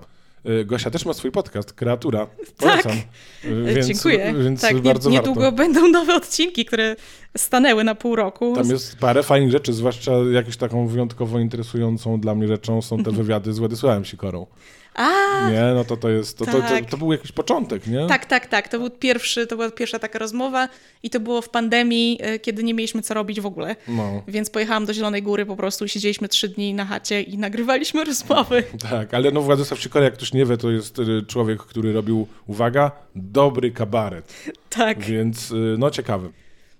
A: y, Gosia też ma swój podcast, Kreatura. Polecam.
B: Tak.
A: Y, Więc,
B: Dziękuję.
A: Więc
B: tak,
A: bardzo
B: nie,
A: warto.
B: niedługo będą nowe odcinki, które stanęły na pół roku.
A: Tam jest parę fajnych rzeczy, zwłaszcza jakąś taką wyjątkowo interesującą dla mnie rzeczą są te wywiady z Władysławem Sikorą.
B: A,
A: Nie, no to to jest, to, to, to,
B: Tak.
A: to był jakiś początek, nie?
B: tak, tak, tak. To był pierwszy, to była pierwsza taka rozmowa i to było w pandemii, e, kiedy nie mieliśmy co robić w ogóle.
A: No,
B: Więc pojechałam do Zielonej Góry po prostu, siedzieliśmy trzy dni na chacie i nagrywaliśmy rozmowy.
A: tak, ale no Władysław Sikora, jak ktoś nie wie, to jest y, człowiek, który robił, uwaga, dobry kabaret,
B: Tak,
A: więc y, no ciekawy.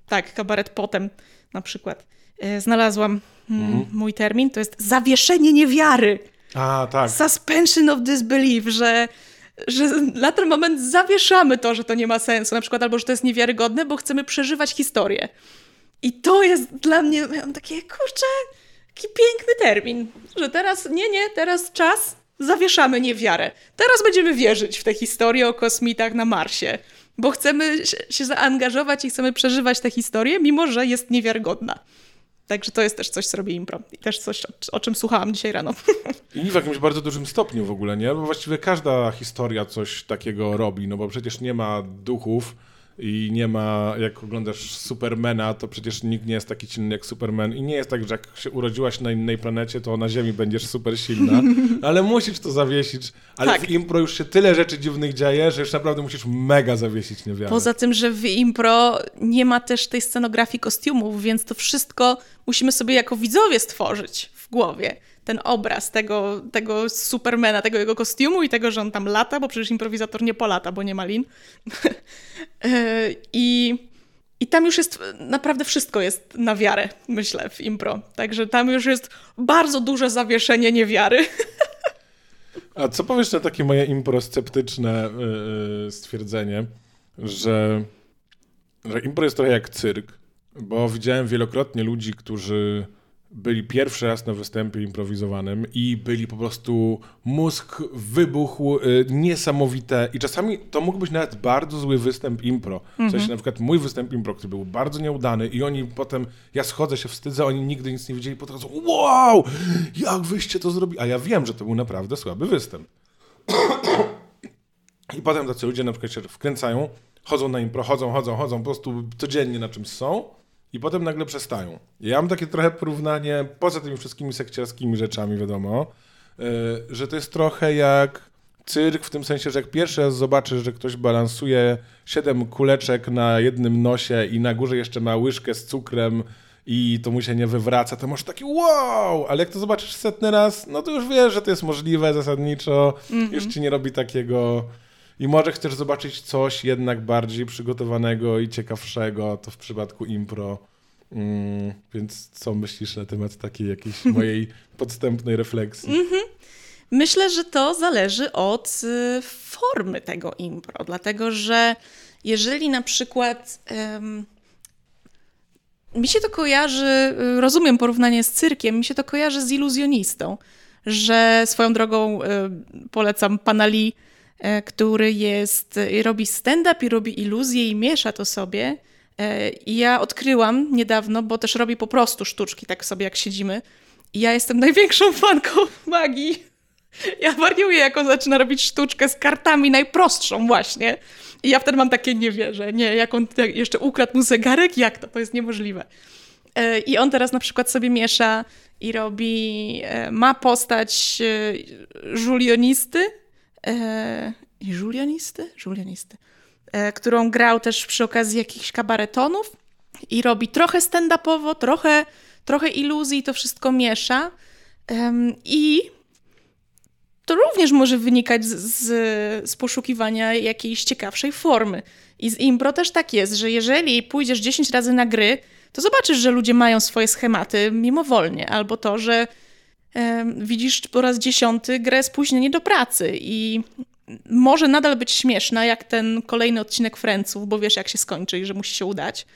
B: tak, kabaret potem na przykład. E, Znalazłam mm,
A: Mhm.
B: mój termin, to jest zawieszenie niewiary.
A: A, tak.
B: suspension of disbelief, że, że na ten moment zawieszamy to, że to nie ma sensu, na przykład, albo że to jest niewiarygodne, bo chcemy przeżywać historię. I to jest dla mnie, miałam takie, kurczę, taki piękny termin, że teraz, nie, nie, teraz czas, zawieszamy niewiarę. Teraz będziemy wierzyć w tę historię o kosmitach na Marsie, bo chcemy się zaangażować i chcemy przeżywać tę historię, mimo że jest niewiarygodna. Także to jest też coś, co robi impro. I też coś, o, czym słuchałam dzisiaj rano.
A: I w jakimś bardzo dużym stopniu w ogóle, nie? Bo właściwie każda historia coś takiego robi, no bo przecież nie ma duchów i nie ma, jak oglądasz Supermana, to przecież nikt nie jest taki silny jak Superman i nie jest tak, że jak się urodziłaś na innej planecie, to na Ziemi będziesz super silna, ale musisz to zawiesić. Ale
B: Tak.
A: w impro już się tyle rzeczy dziwnych dzieje, że już naprawdę musisz mega zawiesić niewiarę.
B: Poza tym, że w impro nie ma też tej scenografii kostiumów, więc to wszystko musimy sobie jako widzowie stworzyć w głowie. Ten obraz tego, tego Supermana, tego jego kostiumu i tego, że on tam lata, bo przecież improwizator nie polata, bo nie ma lin. E, I, I tam już jest, naprawdę wszystko jest na wiarę, myślę, w impro. Także tam już jest bardzo duże zawieszenie niewiary.
A: A co powiesz na takie moje improsceptyczne yy, stwierdzenie, że, że impro jest trochę jak cyrk, bo widziałem wielokrotnie ludzi, którzy byli pierwszy raz na występie improwizowanym i byli po prostu mózg wybuchł y, niesamowite i czasami to mógł być nawet bardzo zły występ impro. W sensie na przykład mój występ impro, który był bardzo nieudany i oni potem, ja schodzę się wstydzę, oni nigdy nic nie widzieli, podchodzą, wow, jak wyście to zrobili? A ja wiem, że to był naprawdę słaby występ. I potem tacy ludzie na przykład się wkręcają, chodzą na impro, chodzą, chodzą, chodzą, po prostu codziennie na czymś są i potem nagle przestają. Ja mam takie trochę porównanie, poza tymi wszystkimi sekciarskimi rzeczami, wiadomo, yy, że to jest trochę jak cyrk, w tym sensie, że jak pierwszy raz zobaczysz, że ktoś balansuje siedem kuleczek na jednym nosie i na górze jeszcze ma łyżkę z cukrem i to mu się nie wywraca, to masz taki wow, ale jak to zobaczysz setny raz, no to już wiesz, że to jest możliwe zasadniczo, już ci nie robi takiego i może chcesz zobaczyć coś jednak bardziej przygotowanego i ciekawszego, to w przypadku impro. Mm, więc co myślisz na temat takiej jakiejś mojej podstępnej refleksji?
B: Mhm. Myślę, że to zależy od y, formy tego impro, dlatego że jeżeli na przykład mi się to kojarzy, y, rozumiem porównanie z cyrkiem, mi się to kojarzy z iluzjonistą, że swoją drogą y, polecam pana Lee, y, który jest, robi stand-up i robi iluzje i miesza to sobie. I ja odkryłam niedawno, bo też robi po prostu sztuczki, tak sobie jak siedzimy. I ja jestem największą fanką magii. Ja wariuję, jak on zaczyna robić sztuczkę z kartami najprostszą właśnie. I ja wtedy mam takie, nie wierzę, nie, jak on jeszcze ukradł mu zegarek, jak to? To jest niemożliwe. E, I on teraz na przykład sobie miesza i robi, e, ma postać e, żulionisty, żulionisty? Żulionisty, którą grał też przy okazji jakichś kabaretonów i robi trochę stand-upowo, trochę, trochę iluzji, to wszystko miesza. I to również może wynikać z, z, poszukiwania jakiejś ciekawszej formy. I z impro też tak jest, że jeżeli pójdziesz 10 razy na gry, to zobaczysz, że ludzie mają swoje schematy mimowolnie, albo to, że e, widzisz po raz dziesiąty grę spóźnienie do pracy i może nadal być śmieszna, jak ten kolejny odcinek Franców, bo wiesz, jak się skończy i że musi się udać,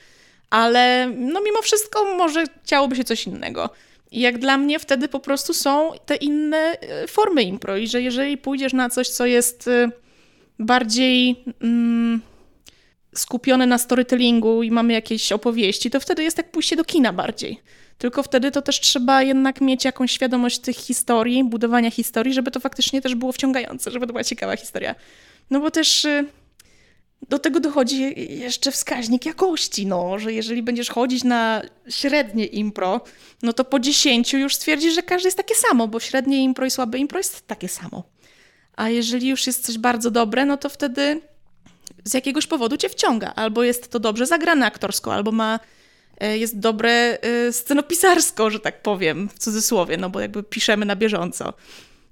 B: ale no mimo wszystko może chciałoby się coś innego. I jak dla mnie wtedy po prostu są te inne e, formy impro i że jeżeli pójdziesz na coś, co jest e, bardziej mm, skupione na storytellingu i mamy jakieś opowieści, to wtedy jest jak pójście do kina bardziej. Tylko wtedy to też trzeba jednak mieć jakąś świadomość tych historii, budowania historii, żeby to faktycznie też było wciągające, żeby to była ciekawa historia. No bo też e, do tego dochodzi jeszcze wskaźnik jakości, no, że jeżeli będziesz chodzić na średnie impro, no to po 10 już stwierdzisz, że każdy jest takie samo, bo średnie impro i słabe impro jest takie samo. A jeżeli już jest coś bardzo dobre, no to wtedy z jakiegoś powodu cię wciąga. Albo jest to dobrze zagrane aktorsko, albo ma, jest dobre e, scenopisarsko, że tak powiem, w cudzysłowie, no bo jakby piszemy na bieżąco.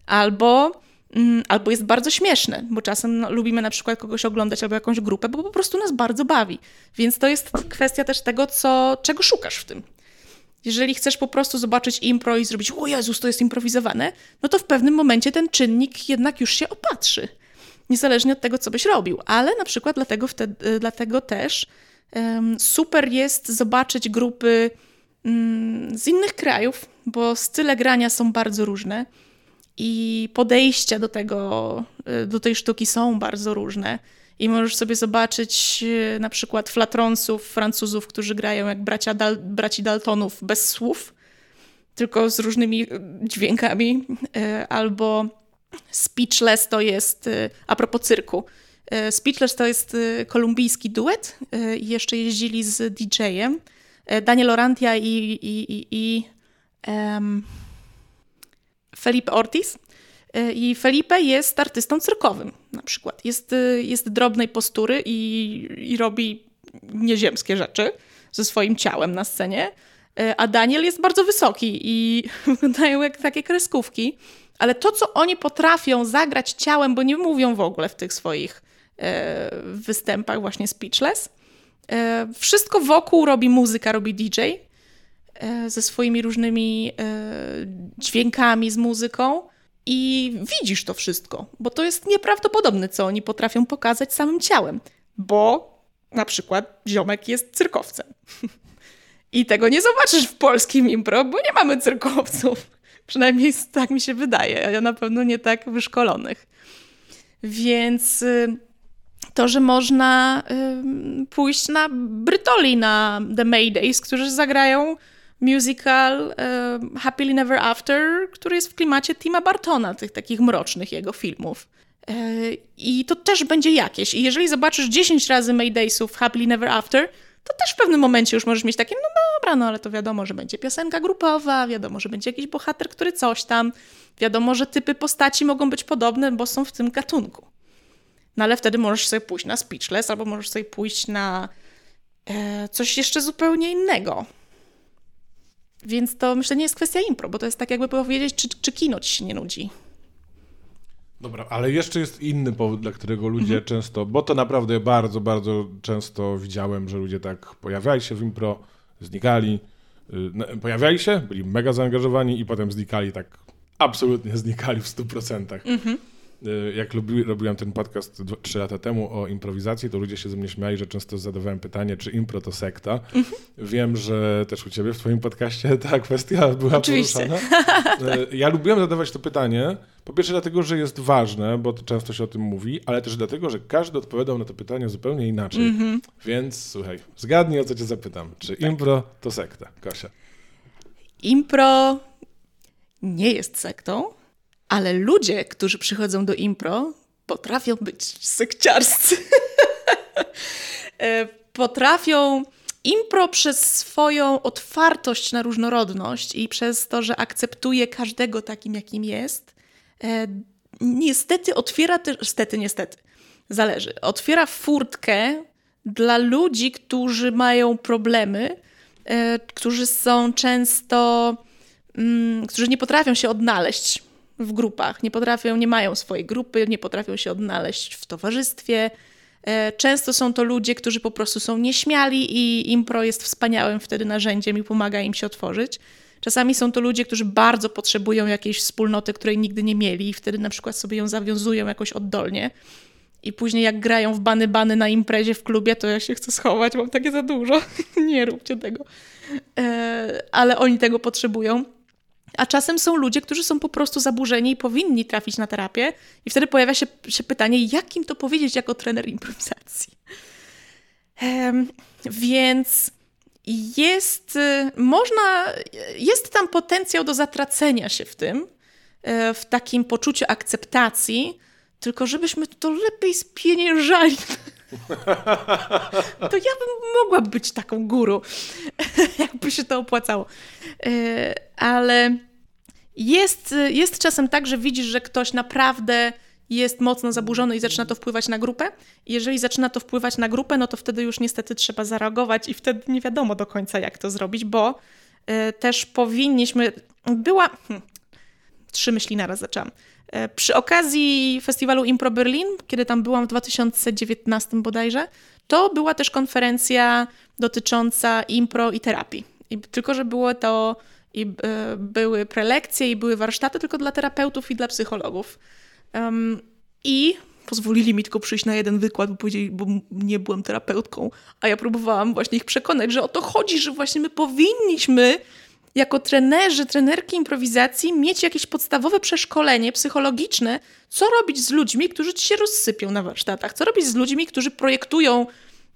B: Albo Mm, albo jest bardzo śmieszne, bo czasem no, lubimy na przykład kogoś oglądać albo jakąś grupę, bo po prostu nas bardzo bawi. Więc to jest kwestia też tego, co, czego szukasz w tym. Jeżeli chcesz po prostu zobaczyć impro i zrobić, o Jezus, to jest improwizowane, no to w pewnym momencie ten czynnik jednak już się opatrzy. Niezależnie od tego, co byś robił. Ale na przykład dlatego, wtedy, dlatego też super jest zobaczyć grupy um, z innych krajów, bo style grania są bardzo różne i podejścia do tego, y, do tej sztuki są bardzo różne. I możesz sobie zobaczyć y, na przykład flatronsów, Francuzów, którzy grają jak bracia Dal braci Daltonów bez słów, tylko z różnymi y, dźwiękami, albo Speechless to jest, a propos cyrku, Speechless to jest kolumbijski duet i jeszcze jeździli z DJ-em. Daniel Orantia i, i, i, i um, Felipe Ortiz. E, I Felipe jest artystą cyrkowym na przykład. Jest, e, jest drobnej postury i, i robi nieziemskie rzeczy ze swoim ciałem na scenie. E, a Daniel jest bardzo wysoki i wyglądają jak takie kreskówki. Ale to, co oni potrafią zagrać ciałem, bo nie mówią w ogóle w tych swoich e, występach, właśnie speechless, e, wszystko wokół robi muzyka, robi DJ. E, ze swoimi różnymi dźwiękami, z muzyką. I widzisz to wszystko, bo to jest nieprawdopodobne, co oni potrafią pokazać samym ciałem, bo na przykład ziomek jest cyrkowcem. I tego nie zobaczysz w polskim impro, bo nie mamy cyrkowców. Przynajmniej tak mi się wydaje, a na pewno nie tak wyszkolonych. Więc y, to, że można pójść na Brytoli, na The Maydays, którzy zagrają musical uh, Happily Never After, który jest w klimacie Tima Bartona, tych takich mrocznych jego filmów. E, I to też będzie jakieś. I jeżeli zobaczysz 10 razy Maydaysów Happily Never After, to też w pewnym momencie już możesz mieć takie, no dobra, no ale to wiadomo, że będzie piosenka grupowa, wiadomo, że będzie jakiś bohater, który coś tam, wiadomo, że typy postaci mogą być podobne, bo są w tym gatunku. No ale wtedy możesz sobie pójść na Speechless, albo możesz sobie pójść na e, coś jeszcze zupełnie innego. Więc to myślę nie jest kwestia impro, bo to jest tak jakby powiedzieć, czy, czy kino ci się nie nudzi.
A: Dobra, ale jeszcze jest inny powód, dla którego ludzie mhm. często, bo to naprawdę bardzo, bardzo często widziałem, że ludzie tak pojawiali się w impro, znikali, y, pojawiali się, byli mega zaangażowani i potem znikali tak, absolutnie znikali w 100%. Mhm. Y, jak lubi, robiłem ten podcast trzy lata temu o improwizacji, to ludzie się ze mnie śmiali, że często zadawałem pytanie, czy impro to sekta. Mhm. Wiem, że też u ciebie w twoim podcaście ta kwestia była Oczywiście. poruszana. Y, ja lubiłem zadawać to pytanie, po pierwsze dlatego, że jest ważne, bo często się o tym mówi, ale też dlatego, że każdy odpowiadał na to pytanie zupełnie inaczej. Mhm. Więc słuchaj, zgadnij o co cię zapytam. Czy impro to sekta? Kasia.
B: Impro nie jest sektą, ale ludzie, którzy przychodzą do impro, potrafią być sekciarscy. E, potrafią impro przez swoją otwartość na różnorodność i przez to, że akceptuje każdego takim, jakim jest, e, niestety otwiera też, niestety, niestety, zależy, otwiera furtkę dla ludzi, którzy mają problemy, e, którzy są często, mm, którzy nie potrafią się odnaleźć w grupach, nie potrafią, nie mają swojej grupy, nie potrafią się odnaleźć w towarzystwie. E, często są to ludzie, którzy po prostu są nieśmiali i impro jest wspaniałym wtedy narzędziem i pomaga im się otworzyć. Czasami są to ludzie, którzy bardzo potrzebują jakiejś wspólnoty, której nigdy nie mieli i wtedy na przykład sobie ją zawiązują jakoś oddolnie. I później jak grają w bany bany na imprezie w klubie, to ja się chcę schować, mam takie za dużo. nie róbcie tego. E, ale oni tego potrzebują. A czasem są ludzie, którzy są po prostu zaburzeni i powinni trafić na terapię, i wtedy pojawia się, się pytanie, jak im to powiedzieć jako trener improwizacji. Um, więc jest, można, jest tam potencjał do zatracenia się w tym, e, w takim poczuciu akceptacji, tylko żebyśmy to lepiej spieniężali. To ja bym mogła być taką guru, jakby się to opłacało. E, ale jest, jest czasem tak, że widzisz, że ktoś naprawdę jest mocno zaburzony i zaczyna to wpływać na grupę. Jeżeli zaczyna to wpływać na grupę, no to wtedy już niestety trzeba zareagować i wtedy nie wiadomo do końca, jak to zrobić, bo y, też powinniśmy. Była. Hm, trzy myśli naraz zaczęłam. Y, przy okazji festiwalu Impro Berlin, kiedy tam byłam w 2019 bodajże, to była też konferencja dotycząca impro i terapii. I tylko, że było to i y, były prelekcje i były warsztaty tylko dla terapeutów i dla psychologów. Um, I pozwolili mi tylko przyjść na jeden wykład, bo bo nie byłem terapeutką, a ja próbowałam właśnie ich przekonać, że o to chodzi, że właśnie my powinniśmy jako trenerzy, trenerki improwizacji mieć jakieś podstawowe przeszkolenie psychologiczne, co robić z ludźmi, którzy ci się rozsypią na warsztatach, co robić z ludźmi, którzy projektują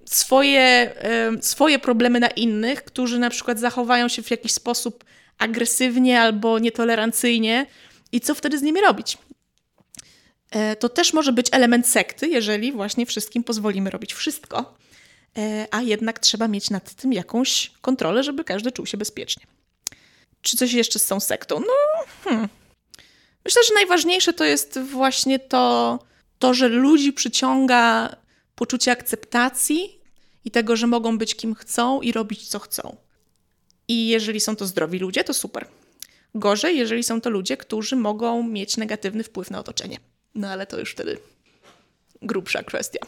B: swoje, swoje problemy na innych, którzy na przykład zachowają się w jakiś sposób agresywnie albo nietolerancyjnie i co wtedy z nimi robić. E, to też może być element sekty, jeżeli właśnie wszystkim pozwolimy robić wszystko, e, a jednak trzeba mieć nad tym jakąś kontrolę, żeby każdy czuł się bezpiecznie. Czy coś jeszcze z tą sektą? No, hmm. myślę, że najważniejsze to jest właśnie to, to, że ludzi przyciąga poczucie akceptacji i tego, że mogą być kim chcą i robić co chcą. I jeżeli są to zdrowi ludzie, to super. Gorzej, jeżeli są to ludzie, którzy mogą mieć negatywny wpływ na otoczenie. No ale to już wtedy grubsza kwestia.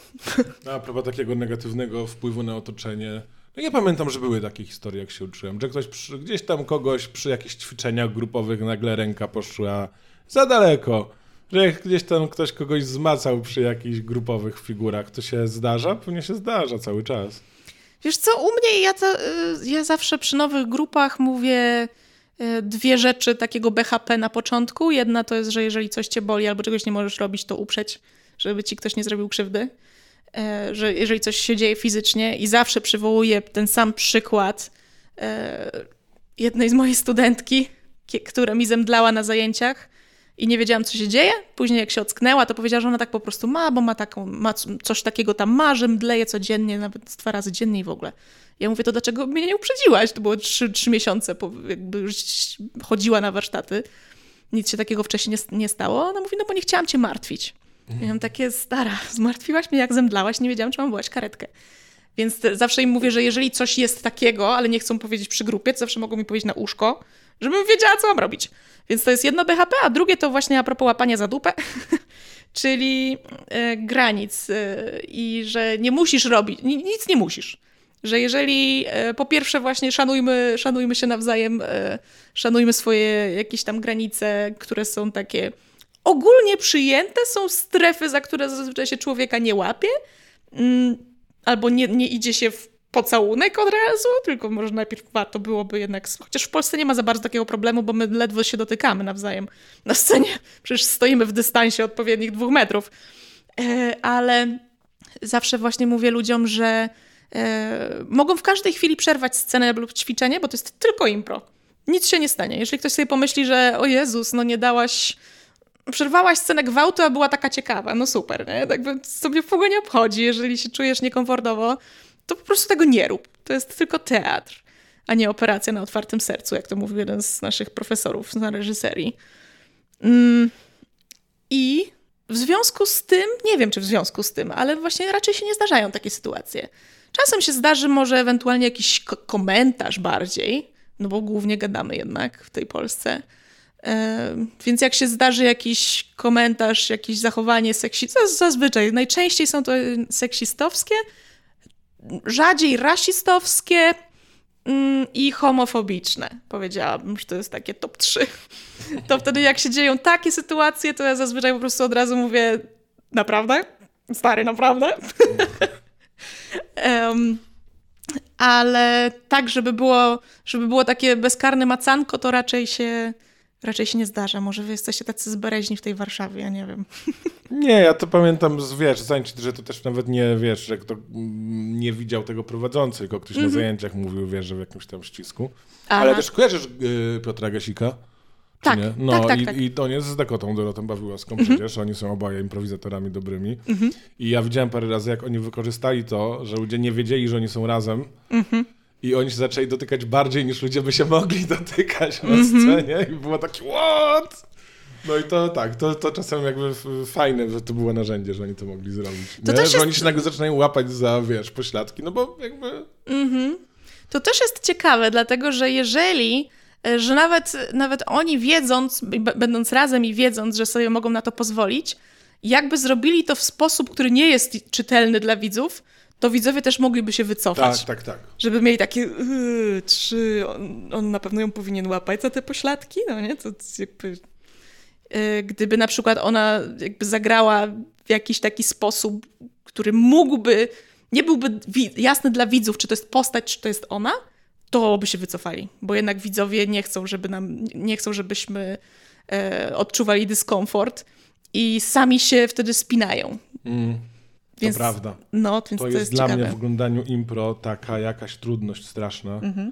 A: A propos takiego negatywnego wpływu na otoczenie, no ja pamiętam, że były takie historie, jak się uczyłem, że ktoś przy, gdzieś tam kogoś przy jakichś ćwiczeniach grupowych nagle ręka poszła za daleko. Że gdzieś tam ktoś kogoś zmacał przy jakichś grupowych figurach. To się zdarza? Pewnie się zdarza cały czas.
B: Wiesz co, u mnie ja, to, y, ja zawsze przy nowych grupach mówię y, dwie rzeczy takiego BHP na początku. Jedna to jest, że jeżeli coś cię boli albo czegoś nie możesz robić, to uprzeć, żeby ci ktoś nie zrobił krzywdy. E, że jeżeli coś się dzieje fizycznie i zawsze przywołuję ten sam przykład e, jednej z mojej studentki, która mi zemdlała na zajęciach i nie wiedziałam, co się dzieje. Później jak się ocknęła, to powiedziała, że ona tak po prostu ma, bo ma, taką, ma coś takiego tam ma, że mdleje codziennie, nawet dwa razy dziennie i w ogóle. Ja mówię, to dlaczego mnie nie uprzedziłaś? To było trzy, trzy miesiące, jakby już chodziła na warsztaty. Nic się takiego wcześniej nie, nie stało. Ona mówi, no bo nie chciałam cię martwić. Ja mam takie, stara, zmartwiłaś mnie jak zemdlałaś, nie wiedziałam, czy mam wołać karetkę. Więc zawsze im mówię, że jeżeli coś jest takiego, ale nie chcą powiedzieć przy grupie, to zawsze mogą mi powiedzieć na uszko, żebym wiedziała, co mam robić. Więc to jest jedno BHP, a drugie to właśnie a propos łapania za dupę. czyli e, granic e, i że nie musisz robić, nic nie musisz. Że jeżeli e, po pierwsze właśnie szanujmy, szanujmy się nawzajem, szanujmy swoje jakieś tam granice, które są takie ogólnie przyjęte, są strefy, za które zazwyczaj się człowieka nie łapie, mm, albo nie, nie idzie się w pocałunek od razu, tylko może najpierw warto byłoby jednak, chociaż w Polsce nie ma za bardzo takiego problemu, bo my ledwo się dotykamy nawzajem na scenie, przecież stoimy w dystansie odpowiednich dwóch metrów, e, ale zawsze właśnie mówię ludziom, że e, mogą w każdej chwili przerwać scenę lub ćwiczenie, bo to jest tylko impro. Nic się nie stanie. Jeżeli ktoś sobie pomyśli, że o Jezus, no nie dałaś przerwałaś scenę gwałtu, a była taka ciekawa. No super, nie? Tak sobie w ogóle nie obchodzi. Jeżeli się czujesz niekomfortowo, to po prostu tego nie rób. To jest tylko teatr, a nie operacja na otwartym sercu, jak to mówił jeden z naszych profesorów na reżyserii. Mm. I w związku z tym, nie wiem czy w związku z tym, ale właśnie raczej się nie zdarzają takie sytuacje. Czasem się zdarzy może ewentualnie jakiś komentarz bardziej, no bo głównie gadamy jednak w tej Polsce. Więc jak się zdarzy jakiś komentarz, jakieś zachowanie seksistowskie, zazwyczaj najczęściej są to seksistowskie, rzadziej rasistowskie mm, i homofobiczne. Powiedziałabym, że to jest takie top 3. To wtedy jak się dzieją takie sytuacje, to ja zazwyczaj po prostu od razu mówię naprawdę? Stary, naprawdę? um, ale tak, żeby było, żeby było takie bezkarne macanko, to raczej się raczej się nie zdarza. Może wy jesteście tacy zbereźni w tej Warszawie, ja nie wiem.
A: Nie, ja to pamiętam z, wiesz, zajęć, że to też nawet nie, wiesz, że kto nie widział tego prowadzący, tylko ktoś mm -hmm. na mhm. zajęciach mówił, wiesz, że w jakimś tam ścisku. Aha. Ale też kojarzysz y, Piotra Gasika?
B: Tak,
A: nie? No tak, tak, i, tak. i on jest z Dakotą Dorotą Bawiłowską mm -hmm. przecież, oni są oboje improwizatorami dobrymi. Mm -hmm. I ja widziałem parę razy, jak oni wykorzystali to, że ludzie nie wiedzieli, że oni są razem. Mhm. I oni się zaczęli dotykać bardziej niż ludzie by się mogli dotykać na mm -hmm. scenie i było takie what? No i to tak, to, to czasem jakby fajne, że to było narzędzie, że oni to mogli zrobić. To też jest... oni się nagle zaczynają łapać za, wiesz, pośladki, no bo jakby... Mm -hmm.
B: To też jest ciekawe, dlatego że jeżeli, e, że nawet, nawet oni wiedząc, będąc razem i wiedząc, że sobie mogą na to pozwolić, jakby zrobili to w sposób, który nie jest czytelny dla widzów, to widzowie też mogliby się wycofać.
A: Tak, tak, tak.
B: Żeby mieli takie, yy, czy on, on, na pewno ją powinien łapać za te pośladki, no nie? To jakby... Yy, gdyby na przykład ona jakby zagrała w jakiś taki sposób, który mógłby, nie byłby jasny dla widzów, czy to jest postać, czy to jest ona, to by się wycofali, bo jednak widzowie nie chcą, żeby nam, nie chcą, żebyśmy e, odczuwali dyskomfort i sami się wtedy spinają. Mm.
A: Więc, to prawda.
B: No, więc
A: to,
B: jest,
A: jest dla ciekawe. mnie w oglądaniu impro taka jakaś trudność straszna. Mhm.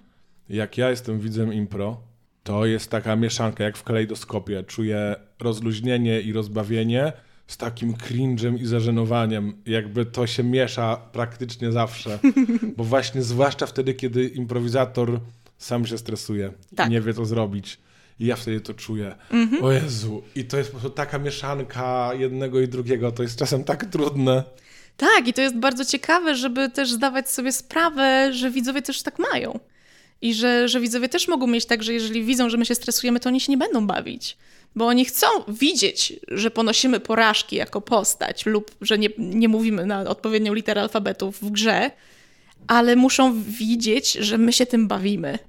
A: Jak ja jestem widzem impro, to jest taka mieszanka, jak w kalejdoskopie. Czuję rozluźnienie i rozbawienie z takim cringe'em i zażenowaniem. Jakby to się miesza praktycznie zawsze. Bo właśnie zwłaszcza wtedy, kiedy improwizator sam się stresuje tak. i nie wie, co zrobić. I ja wtedy to czuję. Mhm. O Jezu. I to jest po prostu taka mieszanka jednego i drugiego. To jest czasem tak trudne.
B: Tak, i to jest bardzo ciekawe, żeby też zdawać sobie sprawę, że widzowie też tak mają. I że, że widzowie też mogą mieć tak, że jeżeli widzą, że my się stresujemy, to oni się nie będą bawić. Bo oni chcą widzieć, że ponosimy porażki jako postać lub że nie, nie mówimy na odpowiednią literę alfabetu w grze, ale muszą widzieć, że my się tym bawimy.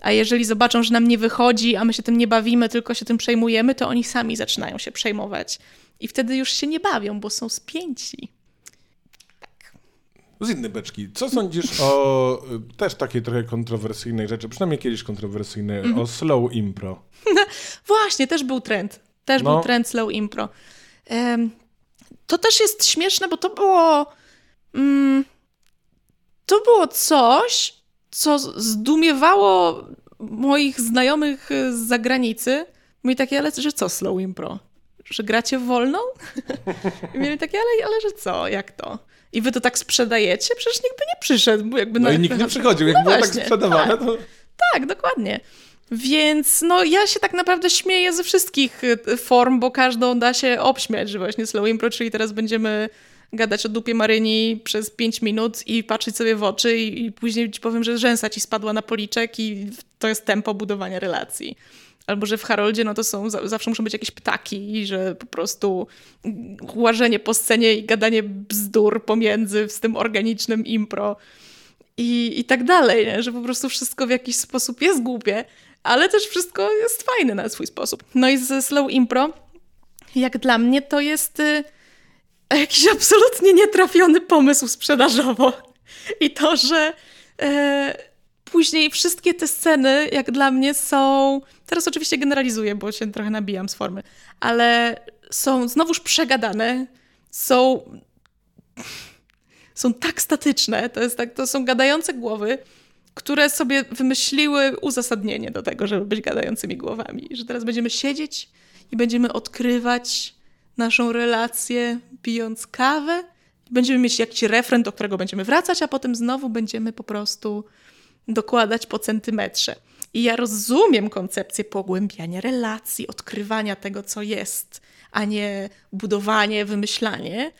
B: A jeżeli zobaczą, że nam nie wychodzi, a my się tym nie bawimy, tylko się tym przejmujemy, to oni sami zaczynają się przejmować. I wtedy już się nie bawią, bo są spięci.
A: Z innej beczki. Co sądzisz o y, też takiej trochę kontrowersyjnej rzeczy, przynajmniej kiedyś kontrowersyjnej, mm -hmm. o slow impro?
B: Właśnie, też był trend. Też no. był trend slow impro. Um, to też jest śmieszne, bo to było. Um, to było coś, co zdumiewało moich znajomych z zagranicy. Mówi takie, ale że co slow impro? Że gracie wolną? I mieli takie, ale, ale że co? Jak to? I wy to tak sprzedajecie? Przecież nikt by nie przyszedł. Jakby
A: no i nikt nie przychodził, jak no było tak właśnie, tak sprzedawane. Tak, to...
B: tak, dokładnie. Więc no ja się tak naprawdę śmieję ze wszystkich y, form, bo każdą da się obśmiać, że właśnie slow impro, czyli teraz będziemy gadać o dupie Maryni przez 5 minut i patrzeć sobie w oczy i, i później ci powiem, że rzęsa ci spadła na policzek i to jest tempo budowania relacji. albo że w Haroldzie no to są, zawsze muszą być jakieś ptaki i że po prostu łażenie po scenie i gadanie bzdur pomiędzy z tym organicznym impro i, i tak dalej, nie? że po prostu wszystko w jakiś sposób jest głupie, ale też wszystko jest fajne na swój sposób. No i ze slow impro, jak dla mnie to jest y, jakiś absolutnie nietrafiony pomysł sprzedażowo. I to, że e, później wszystkie te sceny, jak dla mnie, są. Teraz oczywiście generalizuję, bo się trochę nabijam z formy, ale są znowuż przegadane, są. Są tak statyczne, to, jest tak, to są gadające głowy, które sobie wymyśliły uzasadnienie do tego, żeby być gadającymi głowami. Że teraz będziemy siedzieć i będziemy odkrywać naszą relację, pijąc kawę. Będziemy mieć jakiś refren, do którego będziemy wracać, a potem znowu będziemy po prostu dokładać po centymetrze. I ja rozumiem koncepcję pogłębiania relacji, odkrywania tego, co jest, a nie budowanie, wymyślanie.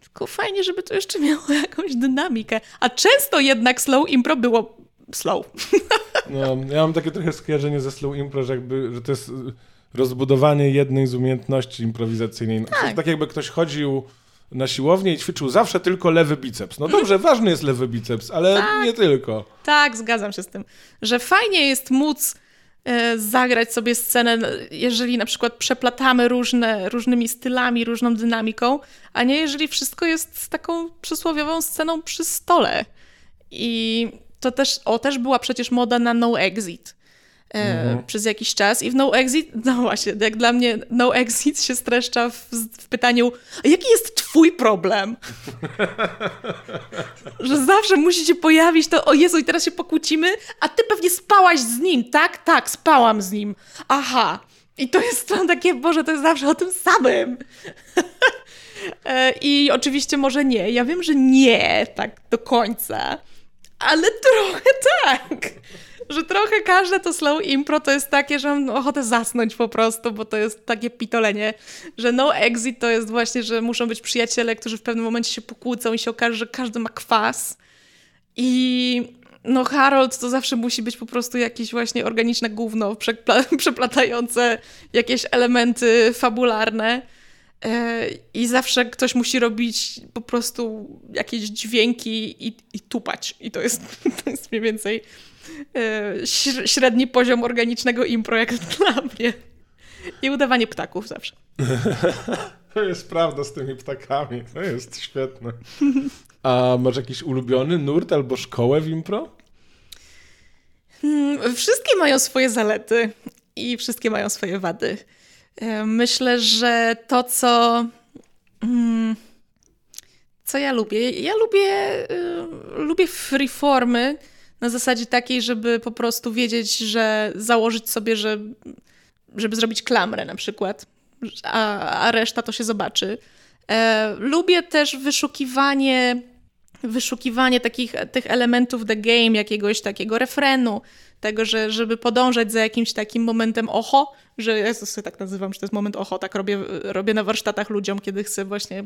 B: Tylko fajnie, żeby to jeszcze miało jakąś dynamikę. A często jednak slow impro było slow.
A: No, ja mam takie trochę skojarzenie ze slow impro, że, jakby, że to jest rozbudowanie jednej z umiejętności improwizacyjnej. Tak. tak jakby ktoś chodził na siłownię i ćwiczył zawsze tylko lewy biceps. No dobrze, ważny jest lewy biceps, ale tak, nie tylko.
B: Tak, zgadzam się z tym, że fajnie jest móc e, zagrać sobie scenę, jeżeli na przykład przeplatamy różne, różnymi stylami, różną dynamiką, a nie jeżeli wszystko jest taką przysłowiową sceną przy stole. I to też, o, też była przecież moda na no exit mhm. przez jakiś czas. I w No Exit, no właśnie, jak dla mnie No Exit się streszcza w, w pytaniu, a jaki jest twój problem? Że zawsze musi się pojawić to, o Jezu, i teraz się pokłócimy, a ty pewnie spałaś z nim, tak? Tak, spałam z nim. Aha. I to jest to takie, Boże, to jest zawsze o tym samym. E, I oczywiście może nie. Ja wiem, że nie tak do końca, ale trochę tak że trochę każde to slow impro to jest takie, że mam ochotę zasnąć po prostu, bo to jest takie pitolenie, że no exit to jest właśnie, że muszą być przyjaciele, którzy w pewnym momencie się pokłócą i się okaże, że każdy ma kwas. I no Harold to zawsze musi być po prostu jakieś właśnie organiczne gówno przepla przeplatające jakieś elementy fabularne. E, I zawsze ktoś musi robić po prostu jakieś dźwięki i, i tupać. I to jest, to jest mniej więcej średni poziom organicznego impro, jak dla mnie. I udawanie ptaków zawsze.
A: To jest prawda z tymi ptakami. To jest świetne. A masz jakiś ulubiony nurt albo szkołę w impro?
B: Hmm, wszystkie mają swoje zalety i wszystkie mają swoje wady. E, myślę, że to, co. Hmm, co ja lubię? Ja lubię, y, lubię freeformy na zasadzie takiej, żeby po prostu wiedzieć, że założyć sobie, że żeby zrobić klamrę na przykład, a, a reszta to się zobaczy. E, lubię też wyszukiwanie, wyszukiwanie takich tych elementów the game, jakiegoś takiego refrenu, tego, że żeby podążać za jakimś takim momentem oho, że ja sobie tak nazywam, że to jest moment oho, tak robię, robię na warsztatach ludziom, kiedy chcę właśnie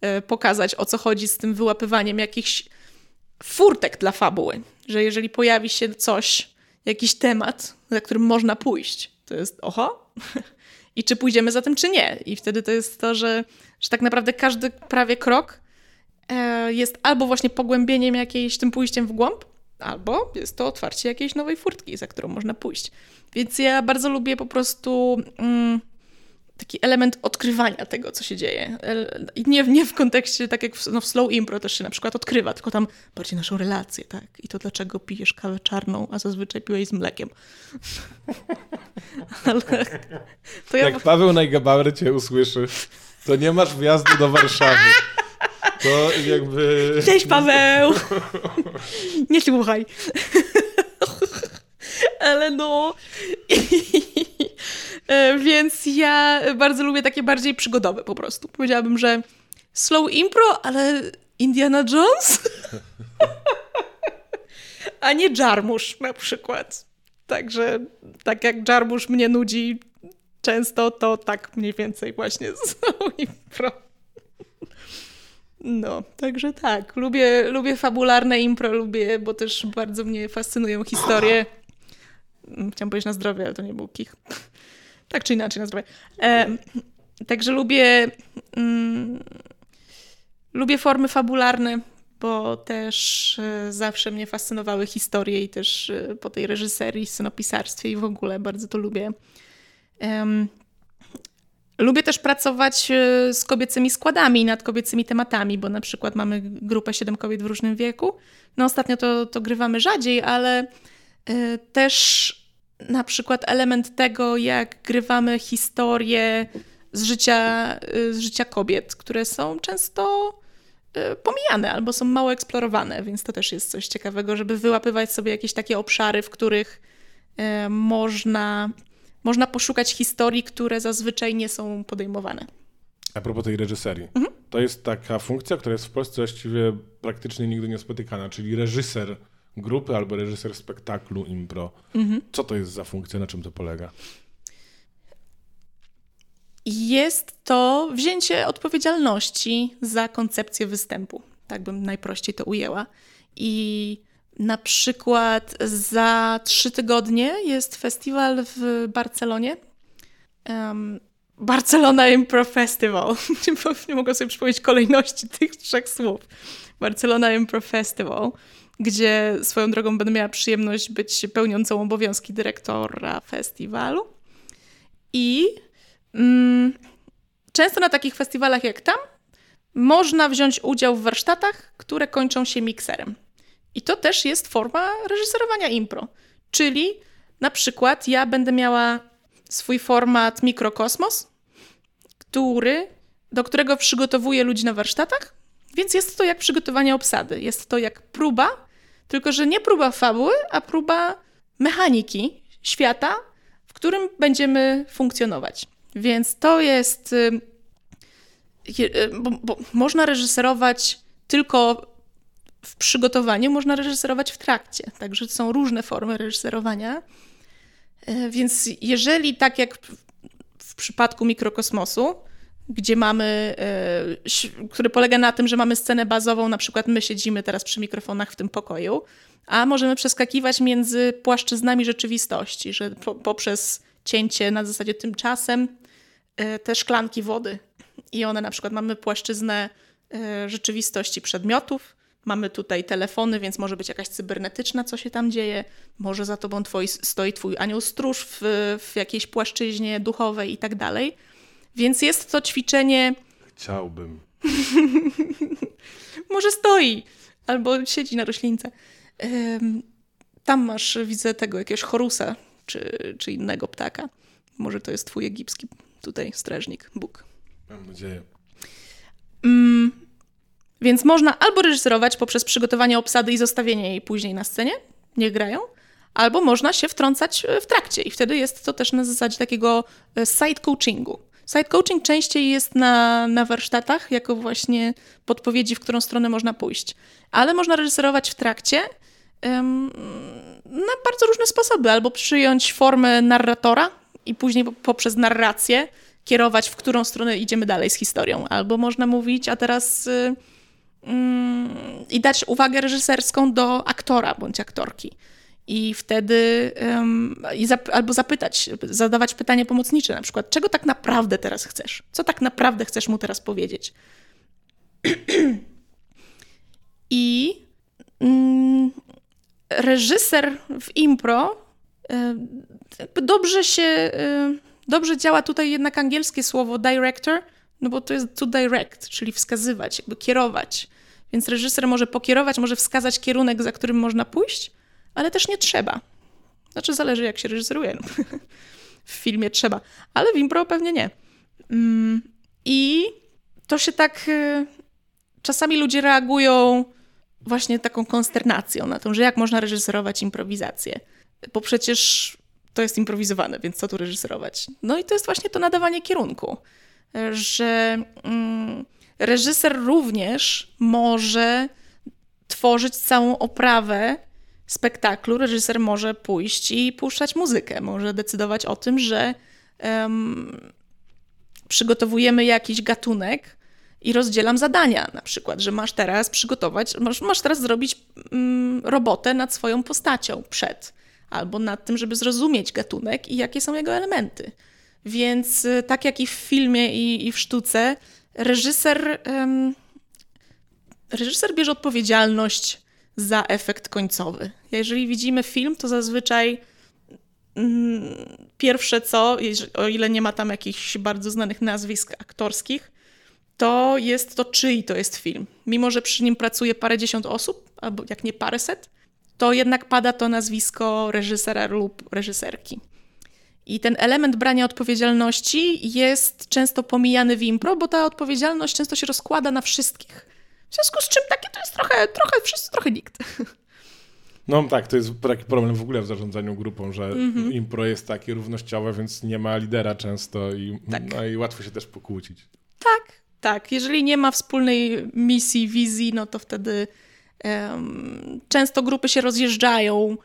B: e, pokazać, o co chodzi z tym wyłapywaniem jakichś furtek dla fabuły, że jeżeli pojawi się coś, jakiś temat, za którym można pójść, to jest oho, i czy pójdziemy za tym, czy nie. I wtedy to jest to, że, że tak naprawdę każdy prawie krok e, jest albo właśnie pogłębieniem jakiejś, tym pójściem w głąb, albo jest to otwarcie jakiejś nowej furtki, za którą można pójść. Więc ja bardzo lubię po prostu mm, taki element odkrywania tego, co się dzieje. I nie, nie w kontekście, tak jak w, no w slow impro też się na przykład odkrywa, tylko tam bardziej naszą relację, tak? I to dlaczego pijesz kawę czarną, a zazwyczaj piłeś z mlekiem.
A: Ale to ja... Jak Paweł Najgabauer cię usłyszy, to nie masz wjazdu do Warszawy. To jakby...
B: Cześć Paweł! Nie słuchaj. Ale no... E, więc ja bardzo lubię takie bardziej przygodowe po prostu. Powiedziałabym, że slow impro, ale Indiana Jones? A nie Jarmusz na przykład. Także tak jak Jarmusz mnie nudzi często, to tak mniej więcej właśnie slow impro. No, także tak. Lubię, lubię fabularne impro, lubię, bo też bardzo mnie fascynują historie chciałam powiedzieć na zdrowie, ale to nie był kich. tak czy inaczej na zdrowie. E, także lubię, mm, lubię formy fabularne, bo też e, zawsze mnie fascynowały historie i też e, po tej reżyserii, scenopisarstwie i w ogóle bardzo to lubię. Lubię też pracować e, z kobiecymi składami nad kobiecymi tematami, bo na przykład mamy grupę siedem kobiet w różnym wieku. No ostatnio to, to grywamy rzadziej, ale też na przykład element tego, jak grywamy historie z życia, y, z życia kobiet, które są często y, pomijane albo są mało eksplorowane, więc to też jest coś ciekawego, żeby wyłapywać sobie jakieś takie obszary, w których y, można, można poszukać historii, które zazwyczaj nie są podejmowane.
A: A propos tej reżyserii, mhm. to jest taka funkcja, która jest w Polsce właściwie praktycznie nigdy nie spotykana, czyli reżyser grupy albo reżyser spektaklu impro. Mhm. Co to jest za funkcja, na czym to polega?
B: Jest to wzięcie odpowiedzialności za koncepcję występu. Tak bym najprościej to ujęła. I na przykład za trzy tygodnie jest festiwal w Barcelonie. Um, Barcelona Impro Festival. Nie mogę sobie przypomnieć kolejności tych trzech słów. Barcelona Impro Festival gdzie swoją drogą będę miała przyjemność być pełniącą obowiązki dyrektora festiwalu. I mm, często na takich festiwalach jak tam można wziąć udział w warsztatach, które kończą się mikserem. I to też jest forma reżyserowania impro. Czyli na przykład ja będę miała swój format Mikrokosmos, który, do którego przygotowuję ludzi na warsztatach, więc jest to jak przygotowanie obsady. Jest to jak próba tylko, że nie próba fabuły, a próba mechaniki świata, w którym będziemy funkcjonować. Więc to jest. Y, y, bo, bo można reżyserować tylko w przygotowaniu, można reżyserować w trakcie. Także są różne formy reżyserowania. Y, więc jeżeli tak jak w przypadku mikrokosmosu, gdzie mamy, e, który polega na tym, że mamy scenę bazową, na przykład my siedzimy teraz przy mikrofonach w tym pokoju, a możemy przeskakiwać między płaszczyznami rzeczywistości, że poprzez cięcie na zasadzie tymczasem e, te szklanki wody i one na przykład mamy płaszczyznę e, rzeczywistości przedmiotów, mamy tutaj telefony, więc może być jakaś cybernetyczna, co się tam dzieje, może za tobą twoi, stoi twój anioł stróż w, w jakiejś płaszczyźnie duchowej i tak dalej. Więc jest to ćwiczenie.
A: Chciałbym.
B: Może stoi, albo siedzi na roślince. Tam masz, widzę tego jakiegoś chorusa, czy, czy innego ptaka. Może to jest twój egipski tutaj strażnik, Bóg.
A: Mam nadzieję.
B: Mm, więc można albo reżyserować poprzez przygotowanie obsady i zostawienie jej później na scenie, nie grają, albo można się wtrącać w trakcie i wtedy jest to też na zasadzie takiego e, side coachingu. Side coaching częściej jest na, na warsztatach, jako właśnie podpowiedzi, w którą stronę można pójść. Ale można reżyserować w trakcie um, na bardzo różne sposoby. Albo przyjąć formę narratora i później poprzez narrację kierować, w którą stronę idziemy dalej z historią. Albo można mówić, a teraz. Y, mm, i dać uwagę reżyserską do aktora bądź aktorki. I wtedy um, i zap, albo zapytać, zadawać pytanie pomocnicze, na przykład, czego tak naprawdę teraz chcesz? Co tak naprawdę chcesz mu teraz powiedzieć? I mm, reżyser w impro y, dobrze się, y, dobrze działa tutaj jednak angielskie słowo director, no bo to jest to direct, czyli wskazywać, jakby kierować. Więc reżyser może pokierować, może wskazać kierunek, za którym można pójść, ale też nie trzeba. Znaczy, zależy jak się reżyseruje. No. w filmie trzeba, ale w impro pewnie nie. Mm, I to się tak. Y, czasami ludzie reagują właśnie taką konsternacją na to, że jak można reżyserować improwizację. Bo przecież to jest improwizowane, więc co tu reżyserować? No i to jest właśnie to nadawanie kierunku, że mm, reżyser również może tworzyć całą oprawę spektaklu reżyser może pójść i puszczać muzykę, może decydować o tym, że um, przygotowujemy jakiś gatunek i rozdzielam zadania, na przykład, że masz teraz przygotować, masz, masz teraz zrobić um, robotę nad swoją postacią przed, albo nad tym, żeby zrozumieć gatunek i jakie są jego elementy. Więc y, tak jak i w filmie, i, i w sztuce, reżyser, um, reżyser bierze odpowiedzialność za efekt końcowy. Jeżeli widzimy film, to zazwyczaj mm, pierwsze co, o ile nie ma tam jakichś bardzo znanych nazwisk aktorskich, to jest to, czyj to jest film. Mimo, że przy nim pracuje parędziesiąt osób, albo jak nie paręset, to jednak pada to nazwisko reżysera lub reżyserki. I ten element brania odpowiedzialności jest często pomijany w impro, bo ta odpowiedzialność często się rozkłada na wszystkich. W związku z czym takie to jest trochę, trochę wszyscy, trochę nikt.
A: No tak, to jest taki problem w ogóle w zarządzaniu grupą, że mm -hmm. impro jest takie równościowe, więc nie ma lidera często i, tak. no i łatwo się też pokłócić.
B: Tak, tak. Jeżeli nie ma wspólnej misji, wizji, no to wtedy um, często grupy się rozjeżdżają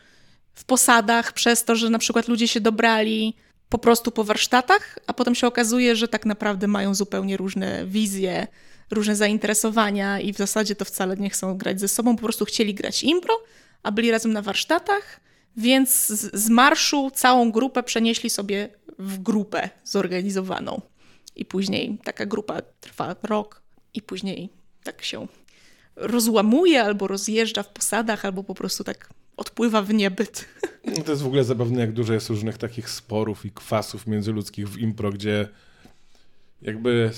B: w posadach przez to, że na przykład ludzie się dobrali po prostu po warsztatach, a potem się okazuje, że tak naprawdę mają zupełnie różne wizje, różne zainteresowania i w zasadzie to wcale nie chcą grać ze sobą, po prostu chcieli grać impro, a byli razem na warsztatach, więc z, z marszu całą grupę przenieśli sobie w grupę zorganizowaną. I później taka grupa trwa rok i później tak się rozłamuje albo rozjeżdża w posadach, albo po prostu tak odpływa w niebyt.
A: To jest w ogóle zabawne, jak dużo jest różnych takich sporów i kwasów międzyludzkich w impro, gdzie jakby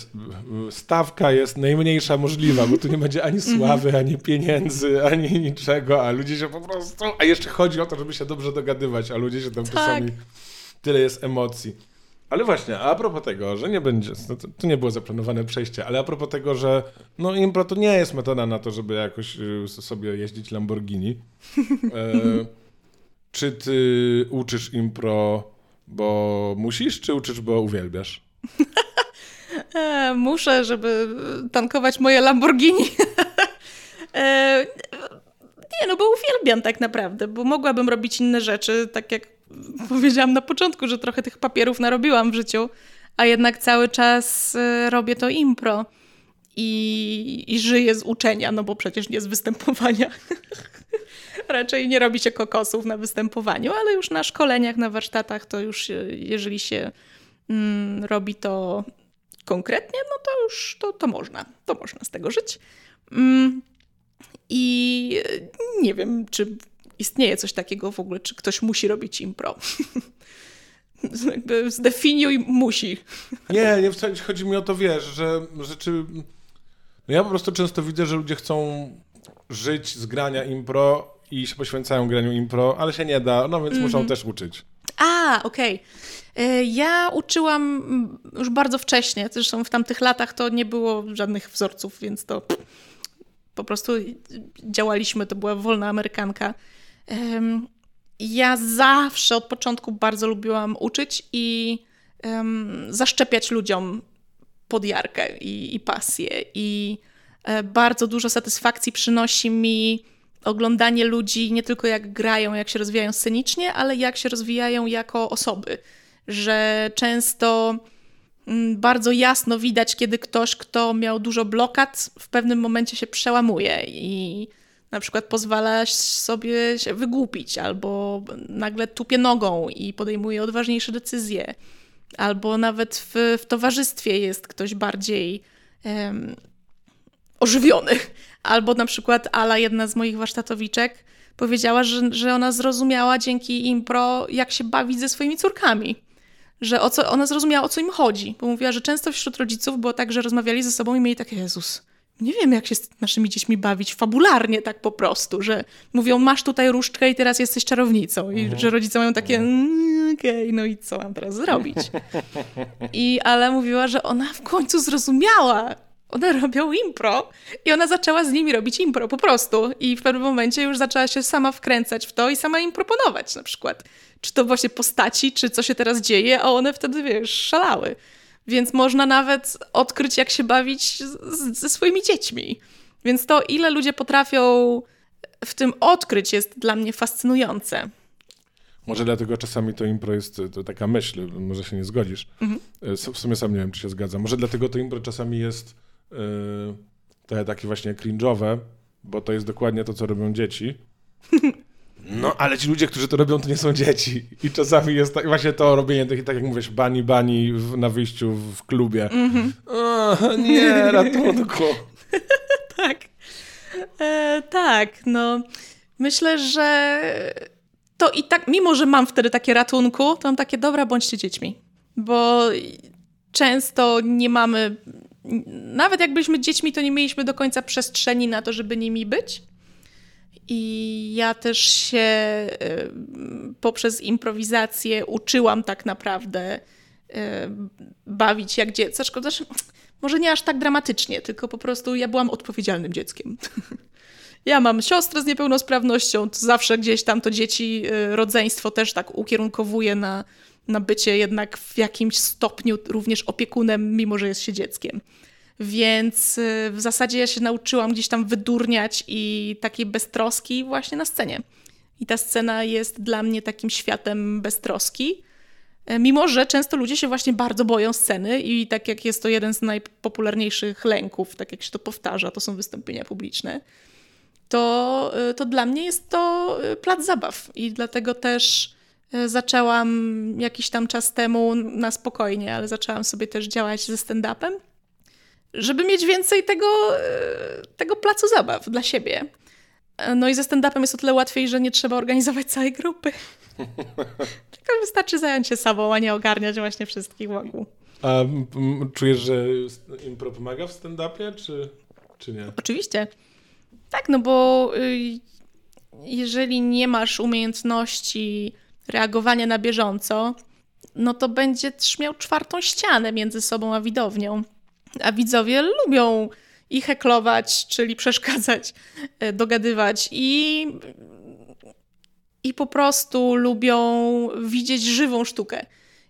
A: stawka jest najmniejsza możliwa, bo tu nie będzie ani mhm. sławy, ani pieniędzy, ani niczego, a ludzie się po prostu... A jeszcze chodzi o to, żeby się dobrze dogadywać, a ludzie się tam tak. czasami... Tyle jest emocji. Ale właśnie, a propos tego, że nie będzie, no to, to, nie było zaplanowane przejście, ale a propos tego, że no impro to nie jest metoda na to, żeby jakoś y, sobie jeździć Lamborghini. E, czy ty uczysz impro, bo musisz, czy uczysz, bo uwielbiasz?
B: e, muszę, żeby tankować moje Lamborghini. e, nie, no bo uwielbiam tak naprawdę, bo mogłabym robić inne rzeczy, tak jak powiedziałam na początku, że trochę tych papierów narobiłam w życiu, a jednak cały czas e, robię to impro i, i żyję z uczenia, no bo przecież nie z występowania. Raczej nie robi się kokosów na występowaniu, ale już na szkoleniach, na warsztatach to już, jeżeli się mm, robi to konkretnie, no to już to, to można, to można z tego żyć. Mm, I nie wiem, czy istnieje coś takiego w ogóle, czy ktoś musi robić impro. Jakby zdefiniuj musi.
A: Nie, nie wcale chodzi mi o to, wiesz, że rzeczy... No ja po prostu często widzę, że ludzie chcą żyć z grania impro i się poświęcają graniu impro, ale się nie da, no więc mm -hmm. muszą też uczyć.
B: A, okej. Okay. Ja uczyłam już bardzo wcześnie, zresztą w tamtych latach to nie było żadnych wzorców, więc to po prostu działaliśmy, to była wolna amerykanka. Ja zawsze od początku bardzo lubiłam uczyć i zaszczepiać ludziom podjarkę i, i pasję. I e, bardzo dużo satysfakcji przynosi mi oglądanie ludzi nie tylko jak grają, jak się rozwijają scenicznie, ale jak się rozwijają jako osoby. Że często mm, bardzo jasno widać, kiedy ktoś, kto miał dużo blokad, w pewnym momencie się przełamuje i na przykład pozwala sobie się wygłupić, albo nagle tupie nogą i podejmuje odważniejsze decyzje, albo nawet w, w towarzystwie jest ktoś bardziej um, ożywiony. Albo na przykład Ala, jedna z moich warsztatowiczek, powiedziała, że, że ona zrozumiała dzięki impro, jak się bawić ze swoimi córkami. Że o co, ona zrozumiała, o co im chodzi. Bo mówiła, że często wśród rodziców było tak, że rozmawiali ze sobą i mieli takie, Jezus, nie wiem, jak się z naszymi dziećmi bawić fabularnie tak po prostu, że mówią, masz tutaj różdżkę i teraz jesteś czarownicą. I mhm. że rodzice mają takie, mm, okej, okay, no i co mam teraz zrobić? I ale mówiła, że ona w końcu zrozumiała, one robią impro i ona zaczęła z nimi robić impro po prostu. I w pewnym momencie już zaczęła się sama wkręcać w to i sama im proponować na przykład. Czy to właśnie postaci, czy co się teraz dzieje, a one wtedy, wiesz, szalały. Więc można nawet odkryć, jak się bawić z, ze swoimi dziećmi. Więc to, ile ludzie potrafią w tym odkryć, jest dla mnie fascynujące.
A: Może dlatego czasami to impro jest to taka myśl, może się nie zgodzisz. Mhm. E, w sumie sam nie wiem, czy się zgadzam. Może dlatego to impro czasami jest yy, takie właśnie cringe'owe, bo to jest dokładnie to, co robią dzieci. No, ale ci ludzie, którzy to robią, to nie są dzieci. I czasami jest tak, właśnie to robienie, tak, tak jak mówisz, bani, bani w, na wyjściu w klubie. Mm-hmm. O, nie, ratunku.
B: tak. E, tak, no. Myślę, że to i tak, mimo że mam wtedy takie ratunku, to mam takie, dobra, bądźcie dziećmi. Bo często nie mamy, nawet jak byliśmy dziećmi, to nie mieliśmy do końca przestrzeni na to, żeby nimi być. I ja też się y, poprzez improwizację uczyłam tak naprawdę y, bawić jak dziecko. Znaczy, może nie aż tak dramatycznie, tylko po prostu ja byłam odpowiedzialnym dzieckiem. Ja mam siostrę z niepełnosprawnością, to zawsze gdzieś tam to dzieci, y, rodzeństwo też tak ukierunkowuje na, na bycie jednak w jakimś stopniu również opiekunem, mimo że jest się dzieckiem. Więc y, w zasadzie ja się nauczyłam gdzieś tam wydurniać i takiej beztroski właśnie na scenie. I ta scena jest dla mnie takim światem beztroski. E, mimo, że często ludzie się właśnie bardzo boją sceny i tak jak jest to jeden z najpopularniejszych lęków, tak jak się to powtarza, to są wystąpienia publiczne, to, y, to dla mnie jest to y, plac zabaw. I dlatego też zaczęłam jakiś tam czas temu na spokojnie, ale zaczęłam sobie też działać ze stand-upem żeby mieć więcej tego, tego placu zabaw dla siebie. No i ze stand-upem jest o tyle łatwiej, że nie trzeba organizować całej grupy. Tylko wystarczy zająć się sobą, a nie ogarniać właśnie wszystkich wokół.
A: A czujesz, że impro pomaga w stand-upie, czy, czy nie?
B: Oczywiście. Tak, no bo y, jeżeli nie masz umiejętności reagowania na bieżąco, no to będziesz miał czwartą ścianę między sobą a widownią. A widzowie lubią i heklować, czyli przeszkadzać, e, dogadywać i, i po prostu lubią widzieć żywą sztukę.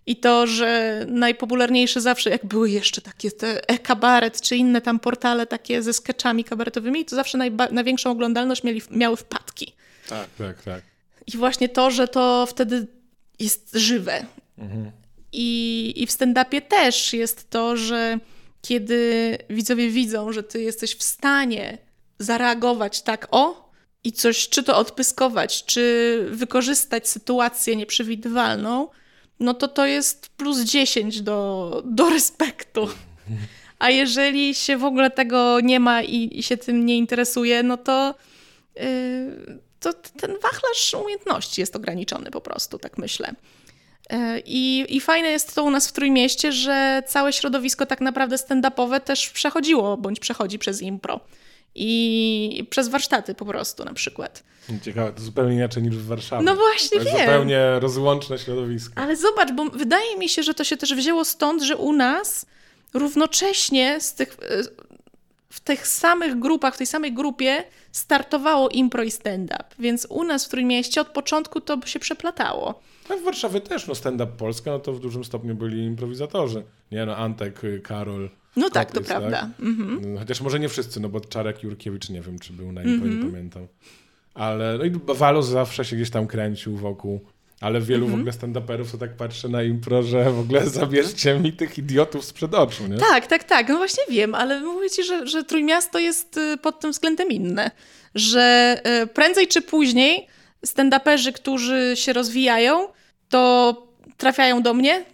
B: I to, że najpopularniejsze zawsze, jak były jeszcze takie te e-kabaret, czy inne tam portale takie ze sketchami kabaretowymi, to zawsze największą oglądalność mieli, miały wpadki.
A: Tak, tak, tak.
B: I właśnie to, że to wtedy jest żywe. Mhm. I, I w stand-upie też jest to, że kiedy widzowie widzą, że ty jesteś w stanie zareagować tak o i coś, czy to odpyskować, czy wykorzystać sytuację nieprzewidywalną, no to to jest plus 10 do, do respektu. A jeżeli się w ogóle tego nie ma i, i się tym nie interesuje, no to, yy, to ten wachlarz umiejętności jest ograniczony po prostu, tak myślę. E, I, I fajne jest to u nas w Trójmieście, że całe środowisko tak naprawdę stand-upowe też przechodziło, bądź przechodzi przez impro. I przez warsztaty po prostu na przykład.
A: Ciekawe, to zupełnie inaczej niż w Warszawie.
B: No właśnie,
A: to
B: wiem.
A: zupełnie rozłączne środowisko.
B: Ale zobacz, bo wydaje mi się, że to się też wzięło stąd, że u nas równocześnie z tych, e, w tych samych grupach, w tej samej grupie startowało impro i stand-up. Więc u nas w Trójmieście od początku to się przeplatało.
A: No w Warszawie też, no stand-up Polska, no to w dużym stopniu byli improwizatorzy. Nie no, Antek, Karol.
B: No tak, to prawda. Tak? Mhm.
A: No, chociaż może nie wszyscy, no bo Czarek Jurkiewicz, nie wiem, czy był na impro, nie pamiętam. Ale no i Walos zawsze się gdzieś tam kręcił wokół. Ale wielu w ogóle stand-uperów to tak patrzy na impro, że w ogóle zabierzcie mi tych idiotów sprzed oczu, nie?
B: Tak, tak, tak. No właśnie wiem, ale mówię ci, że, że Trójmiasto jest y, pod tym względem inne. Że y, prędzej czy później stand-uperzy, którzy się rozwijają, to trafiają do mnie.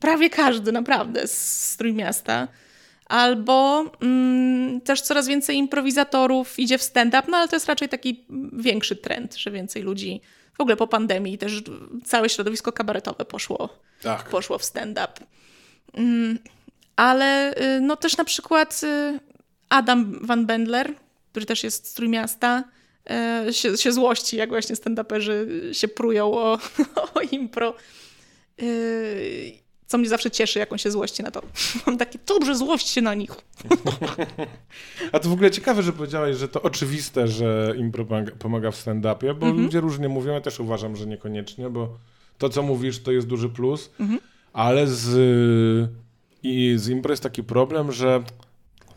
B: Prawie każdy, naprawdę, z Trójmiasta. Albo mm, też coraz więcej improwizatorów idzie w stand-up, no ale to jest raczej taki większy trend, że więcej ludzi w ogóle po pandemii też całe środowisko kabaretowe poszło, tak. poszło w stand-up. Mm, ale y, no też na przykład y, Adam Van Bendler, który też jest z Trójmiasta, E, się, się złości, jak właśnie stand-uperzy się prują o, o impro. Co mnie zawsze cieszy, jak on się złości na to. Mam takie, dobrze, złość się na nich.
A: A to w ogóle ciekawe, że powiedziałeś, że to oczywiste, że impro pomaga w stand-upie, bo mhm. ludzie różnie mówią, ja też uważam, że niekoniecznie, bo to, co mówisz, to jest duży plus, mhm. ale z, i z impro jest taki problem, że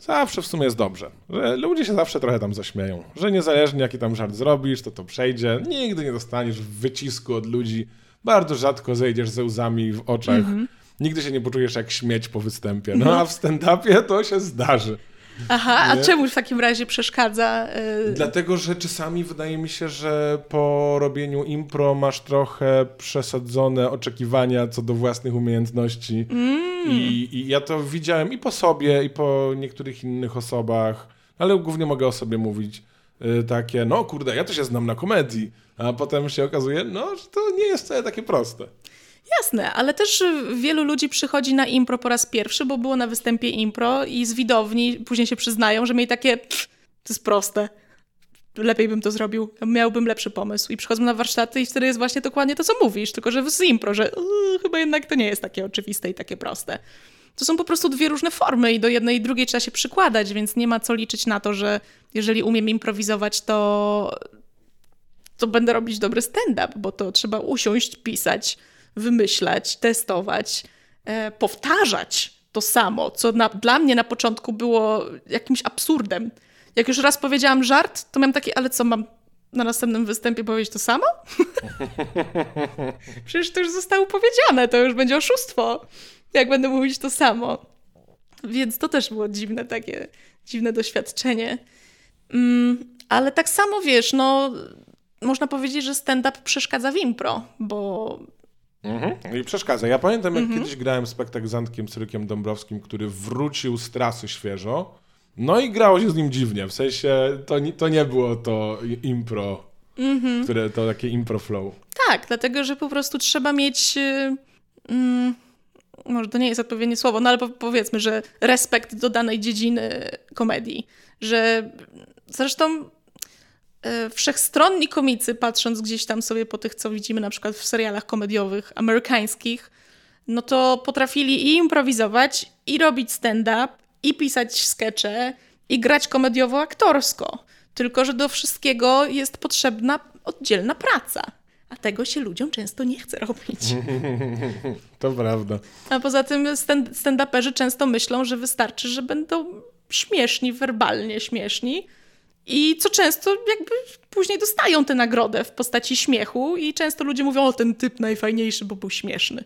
A: zawsze w sumie jest dobrze. Że ludzie się zawsze trochę tam zaśmieją. Że niezależnie jaki tam żart zrobisz, to to przejdzie. Nigdy nie dostaniesz wycisku od ludzi. Bardzo rzadko zejdziesz ze łzami w oczach. -hmm. Nigdy się nie poczujesz jak śmieć po występie. No, no. a w stand-upie to się zdarzy.
B: Aha, a czemu w takim razie przeszkadza?
A: Yy... Dlatego, że czasami wydaje mi się, że po robieniu impro masz trochę przesadzone oczekiwania co do własnych umiejętności. Mm. I, I ja to widziałem i po sobie, i po niektórych innych osobach, ale głównie mogę o sobie mówić yy, takie, no kurde, ja to się znam na komedii, a potem się okazuje, no, że to nie jest wcale takie proste.
B: Jasne, ale też wielu ludzi przychodzi na impro po raz pierwszy, bo było na występie impro i z widowni później się przyznają, że mieli takie, to jest proste, lepiej bym to zrobił, miałbym lepszy pomysł. I przychodzą na warsztaty i wtedy jest właśnie dokładnie to, co mówisz, tylko że z impro, że yy, chyba jednak to nie jest takie oczywiste i takie proste. To są po prostu dwie różne formy i do jednej i drugiej trzeba się przykładać, więc nie ma co liczyć na to, że jeżeli umiem improwizować, to, to będę robić dobry stand-up, bo to trzeba usiąść, pisać, wymyślać, testować, e, powtarzać to samo, co na, dla mnie na początku było jakimś absurdem. Jak już raz powiedziałam żart, to miałam takie, ale co mam na następnym występie powiedzieć to samo? Przecież to już zostało powiedziane, to już będzie oszustwo, jak będę mówić to samo. Więc to też było dziwne takie, dziwne doświadczenie. Mm, ale tak samo wiesz, no można powiedzieć, że stand-up przeszkadza w impro, bo
A: Mhm. I przeszkadza. Ja pamiętam, jak mhm. kiedyś grałem spektakl z Antkiem Cyrykiem Dąbrowskim, który wrócił z trasy świeżo. No i grało się z nim dziwnie. W sensie to, nie, to nie było to impro, mhm. które to takie impro flow.
B: Tak, dlatego że po prostu trzeba mieć. Yy, może to nie jest odpowiednie słowo, no ale powiedzmy, że respekt do danej dziedziny komedii. Że zresztą wszechstronni komicy, patrząc gdzieś tam sobie po tych, co widzimy na przykład w serialach komediowych amerykańskich, no to potrafili i improwizować, i robić stand-up, i pisać skecze, i grać komediowo-aktorsko. Tylko, że do wszystkiego jest potrzebna oddzielna praca. A tego się ludziom często nie chce robić.
A: To prawda.
B: A poza tym stand-uperzy często myślą, że wystarczy, że będą śmieszni, werbalnie śmieszni, i co często jakby później dostają tę nagrodę w postaci śmiechu i często ludzie mówią, o ten typ najfajniejszy, bo był śmieszny.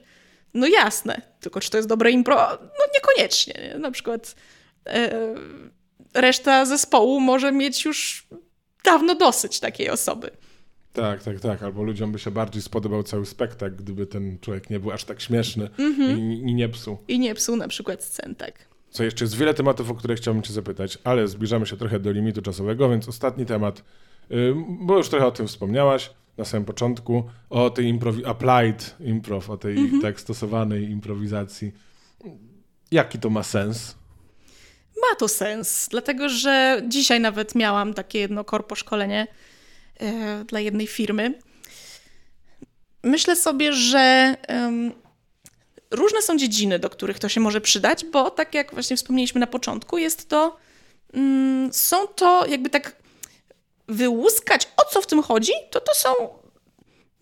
B: No jasne, tylko czy to jest dobre impro? No niekoniecznie. Na przykład e, reszta zespołu może mieć już dawno dosyć takiej osoby.
A: Tak, tak, tak. Albo ludziom by się bardziej spodobał cały spektakl, gdyby ten człowiek nie był aż tak śmieszny mm -hmm. i, i, nie psuł.
B: I nie psuł na przykład scen, tak.
A: Co jeszcze jest wiele tematów, o które chciałbym Cię zapytać, ale zbliżamy się trochę do limitu czasowego, więc ostatni temat, bo już trochę o tym wspomniałaś na samym początku, o tej improwi- applied improv, o tej mhm. tak stosowanej improwizacji. Jaki to ma sens?
B: Ma to sens, dlatego że dzisiaj nawet miałam takie jedno korpo szkolenie e, dla jednej firmy. Myślę sobie, że różne są dziedziny, do których to się może przydać, bo tak jak właśnie wspomnieliśmy na początku, jest to, mm, są to jakby tak wyłuskać, o co w tym chodzi, to to są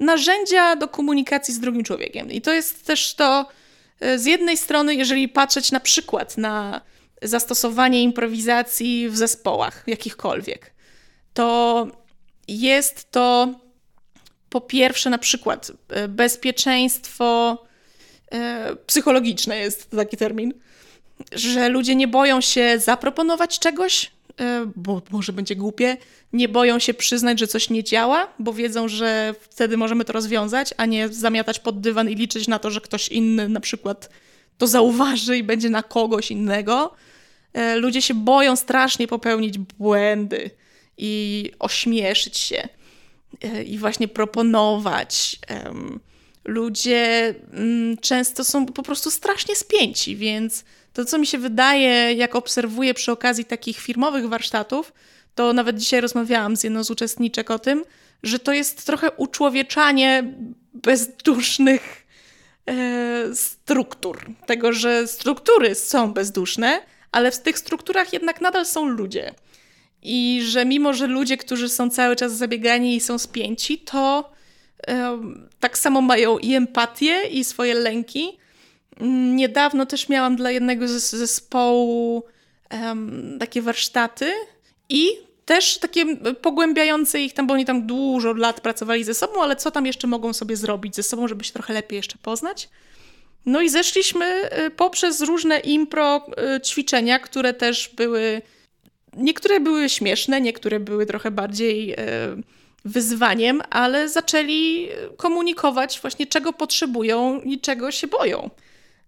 B: narzędzia do komunikacji z drugim człowiekiem. I to jest też to, e, z jednej strony, jeżeli patrzeć na przykład na zastosowanie improwizacji w zespołach jakichkolwiek, to jest to po pierwsze na przykład e, bezpieczeństwo psychologiczne jest taki termin, że ludzie nie boją się zaproponować czegoś, e, bo może będzie głupie, nie boją się przyznać, że coś nie działa, bo wiedzą, że wtedy możemy to rozwiązać, a nie zamiatać pod dywan i liczyć na to, że ktoś inny na przykład to zauważy i będzie na kogoś innego. E, ludzie się boją strasznie popełnić błędy i ośmieszyć się i właśnie proponować ludzie mm, często są po prostu strasznie spięci, więc to, co mi się wydaje, jak obserwuję przy okazji takich firmowych warsztatów, to nawet dzisiaj rozmawiałam z jedną z uczestniczek o tym, że to jest trochę uczłowieczanie bezdusznych e, struktur. Tego, że struktury są bezduszne, ale w tych strukturach jednak nadal są ludzie. I że mimo, że ludzie, którzy są cały czas zabiegani i są spięci, to tak samo mają i empatię, i swoje lęki. Niedawno też miałam dla jednego z zespołu um, takie warsztaty i też takie pogłębiające ich tam, bo oni tam dużo lat pracowali ze sobą, ale co tam jeszcze mogą sobie zrobić ze sobą, żeby się trochę lepiej jeszcze poznać. No i zeszliśmy y, poprzez różne impro y, ćwiczenia, które też były niektóre były śmieszne, niektóre były trochę bardziej wyzwaniem, ale zaczęli komunikować właśnie czego potrzebują i czego się boją.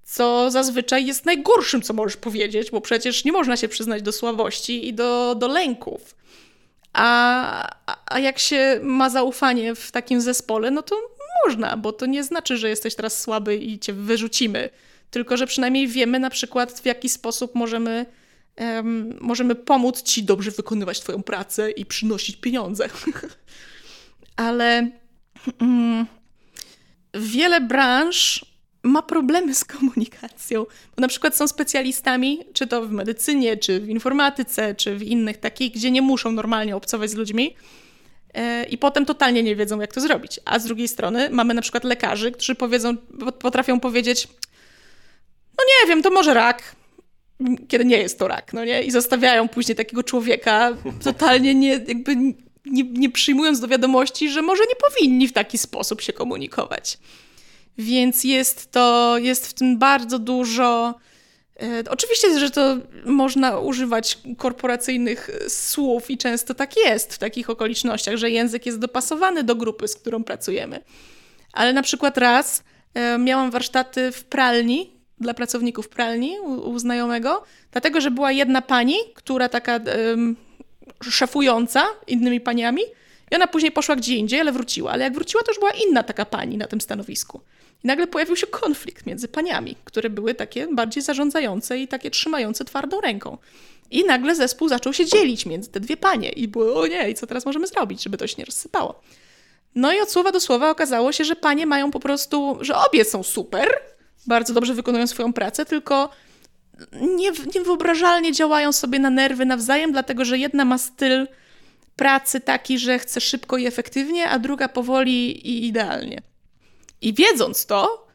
B: Co zazwyczaj jest najgorszym, co możesz powiedzieć, bo przecież nie można się przyznać do słabości i do, do lęków. A, a jak się ma zaufanie w takim zespole, no to można, bo to nie znaczy, że jesteś teraz słaby i cię wyrzucimy. Tylko, że przynajmniej wiemy na przykład, w jaki sposób możemy, um, możemy pomóc ci dobrze wykonywać Twoją pracę i przynosić pieniądze. Ale um, wiele branż ma problemy z komunikacją. Bo na przykład są specjalistami, czy to w medycynie, czy w informatyce, czy w innych takich, gdzie nie muszą normalnie obcować z ludźmi. E, I potem totalnie nie wiedzą, jak to zrobić. A z drugiej strony mamy na przykład lekarzy, którzy powiedzą, potrafią powiedzieć: No nie wiem, to może rak, kiedy nie jest to rak, no nie? I zostawiają później takiego człowieka, totalnie nie, jakby nie, nie przyjmując do wiadomości, że może nie powinni w taki sposób się komunikować. Więc jest to, jest w tym bardzo dużo. E, oczywiście, że to można używać korporacyjnych słów i często tak jest w takich okolicznościach, że język jest dopasowany do grupy, z którą pracujemy. Ale na przykład raz e, miałam warsztaty w pralni dla pracowników pralni u, u znajomego, dlatego że była jedna pani, która taka szefująca innymi paniami, i ona później poszła gdzie indziej, ale wróciła. Ale jak wróciła, to już była inna taka pani na tym stanowisku. I nagle pojawił się konflikt między paniami, które były takie bardziej zarządzające i takie trzymające twardą ręką. I nagle zespół zaczął się dzielić między te dwie panie. I było, o nie, i co teraz możemy zrobić, żeby to się nie rozsypało? No i od słowa do słowa okazało się, że panie mają po prostu, że obie są super, bardzo dobrze wykonują swoją pracę, tylko nie, niewyobrażalnie działają sobie na nerwy nawzajem, dlatego że jedna ma styl pracy taki, że chce szybko i efektywnie, a druga powoli i idealnie. I wiedząc to,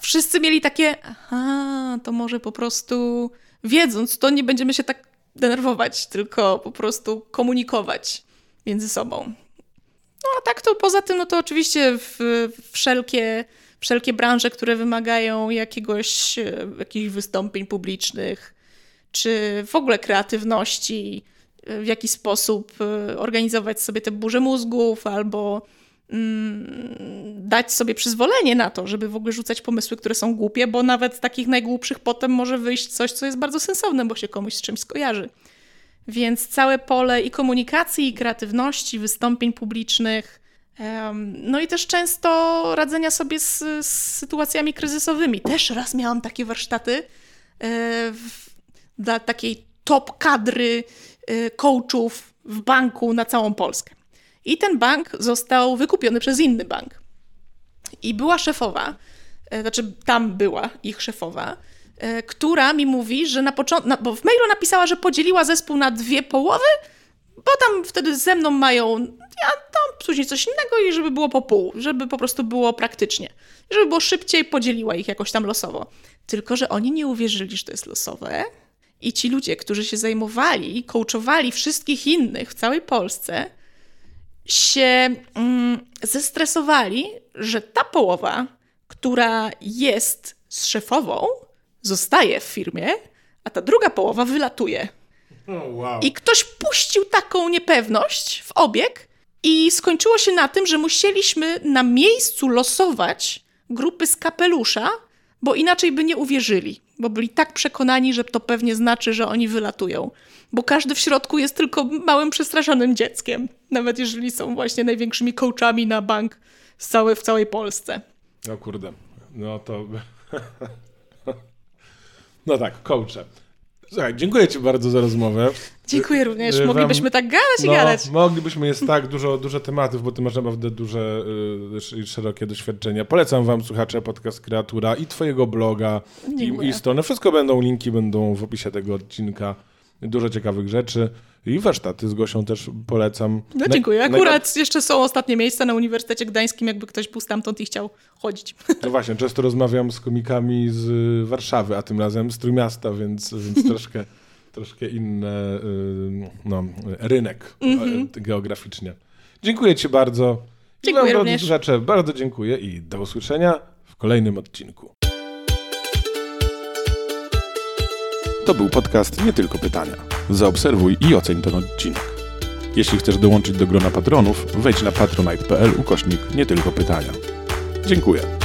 B: wszyscy mieli takie, aha, to może po prostu, wiedząc to, nie będziemy się tak denerwować, tylko po prostu komunikować między sobą. No a tak to poza tym, no to oczywiście w, wszelkie, wszelkie branże, które wymagają jakiegoś, jakichś wystąpień publicznych, czy w ogóle kreatywności, w jaki sposób e, organizować sobie te burze mózgów albo Mm, dać sobie przyzwolenie na to, żeby w ogóle rzucać pomysły, które są głupie, bo nawet z takich najgłupszych potem może wyjść coś, co jest bardzo sensowne, bo się komuś z czymś skojarzy. Więc całe pole i komunikacji, i kreatywności, wystąpień publicznych, no i też często radzenia sobie z, z sytuacjami kryzysowymi. Też raz miałam takie warsztaty e, dla takiej top kadry e, coachów w banku na całą Polskę. I ten bank został wykupiony przez inny bank. I była szefowa, e, znaczy tam była ich szefowa, która mi mówi, że na początku, bo w mailu napisała, że podzieliła zespół na dwie połowy, bo tam wtedy ze mną mają, ja tam później coś innego i żeby było po pół, żeby po prostu było praktycznie. Żeby było szybciej, podzieliła ich jakoś tam losowo. Tylko, że oni nie uwierzyli, że to jest losowe. I ci ludzie, którzy się zajmowali i coachowali wszystkich innych w całej Polsce, się mm, zestresowali, że ta połowa, która jest z szefową, zostaje w firmie, a ta druga połowa wylatuje.
A: Oh, wow.
B: I ktoś puścił taką niepewność w obieg, i skończyło się na tym, że musieliśmy na miejscu losować grupy z kapelusza, bo inaczej by nie uwierzyli, bo byli tak przekonani, że to pewnie znaczy, że oni wylatują bo każdy w środku jest tylko małym, przestraszonym dzieckiem, nawet jeżeli są właśnie największymi coachami na bank z całej, w całej Polsce.
A: No kurde, no to... No tak, coache. Słuchaj, dziękuję Ci bardzo za rozmowę.
B: Dziękuję również. Moglibyśmy tak gadać i no, gadać.
A: Moglibyśmy, jest tak dużo, dużo tematów, bo Ty masz naprawdę duże i y, szerokie doświadczenia. Polecam Wam, słuchacze, podcast Kreatura i Twojego bloga i, i stronę. Wszystko będą, linki będą w opisie tego odcinka dużo ciekawych rzeczy. I warsztaty z Gosią też polecam.
B: No dziękuję. Akurat jeszcze są ostatnie miejsca na Uniwersytecie Gdańskim, jakby ktoś był stamtąd i chciał chodzić.
A: No właśnie, często rozmawiam z komikami z Warszawy, a tym razem z Trójmiasta, więc, więc troszkę, troszkę inny no, rynek mm -hmm. geograficznie. Dziękuję Ci bardzo.
B: Dziękuję I wam, również.
A: Słuchacze, bardzo dziękuję i do usłyszenia w kolejnym odcinku. To był podcast Nie Tylko Pytania. Zaobserwuj i oceń ten odcinek. Jeśli chcesz dołączyć do grona patronów, wejdź na patronite.pl ukośnik nie tylko pytania. Dziękuję.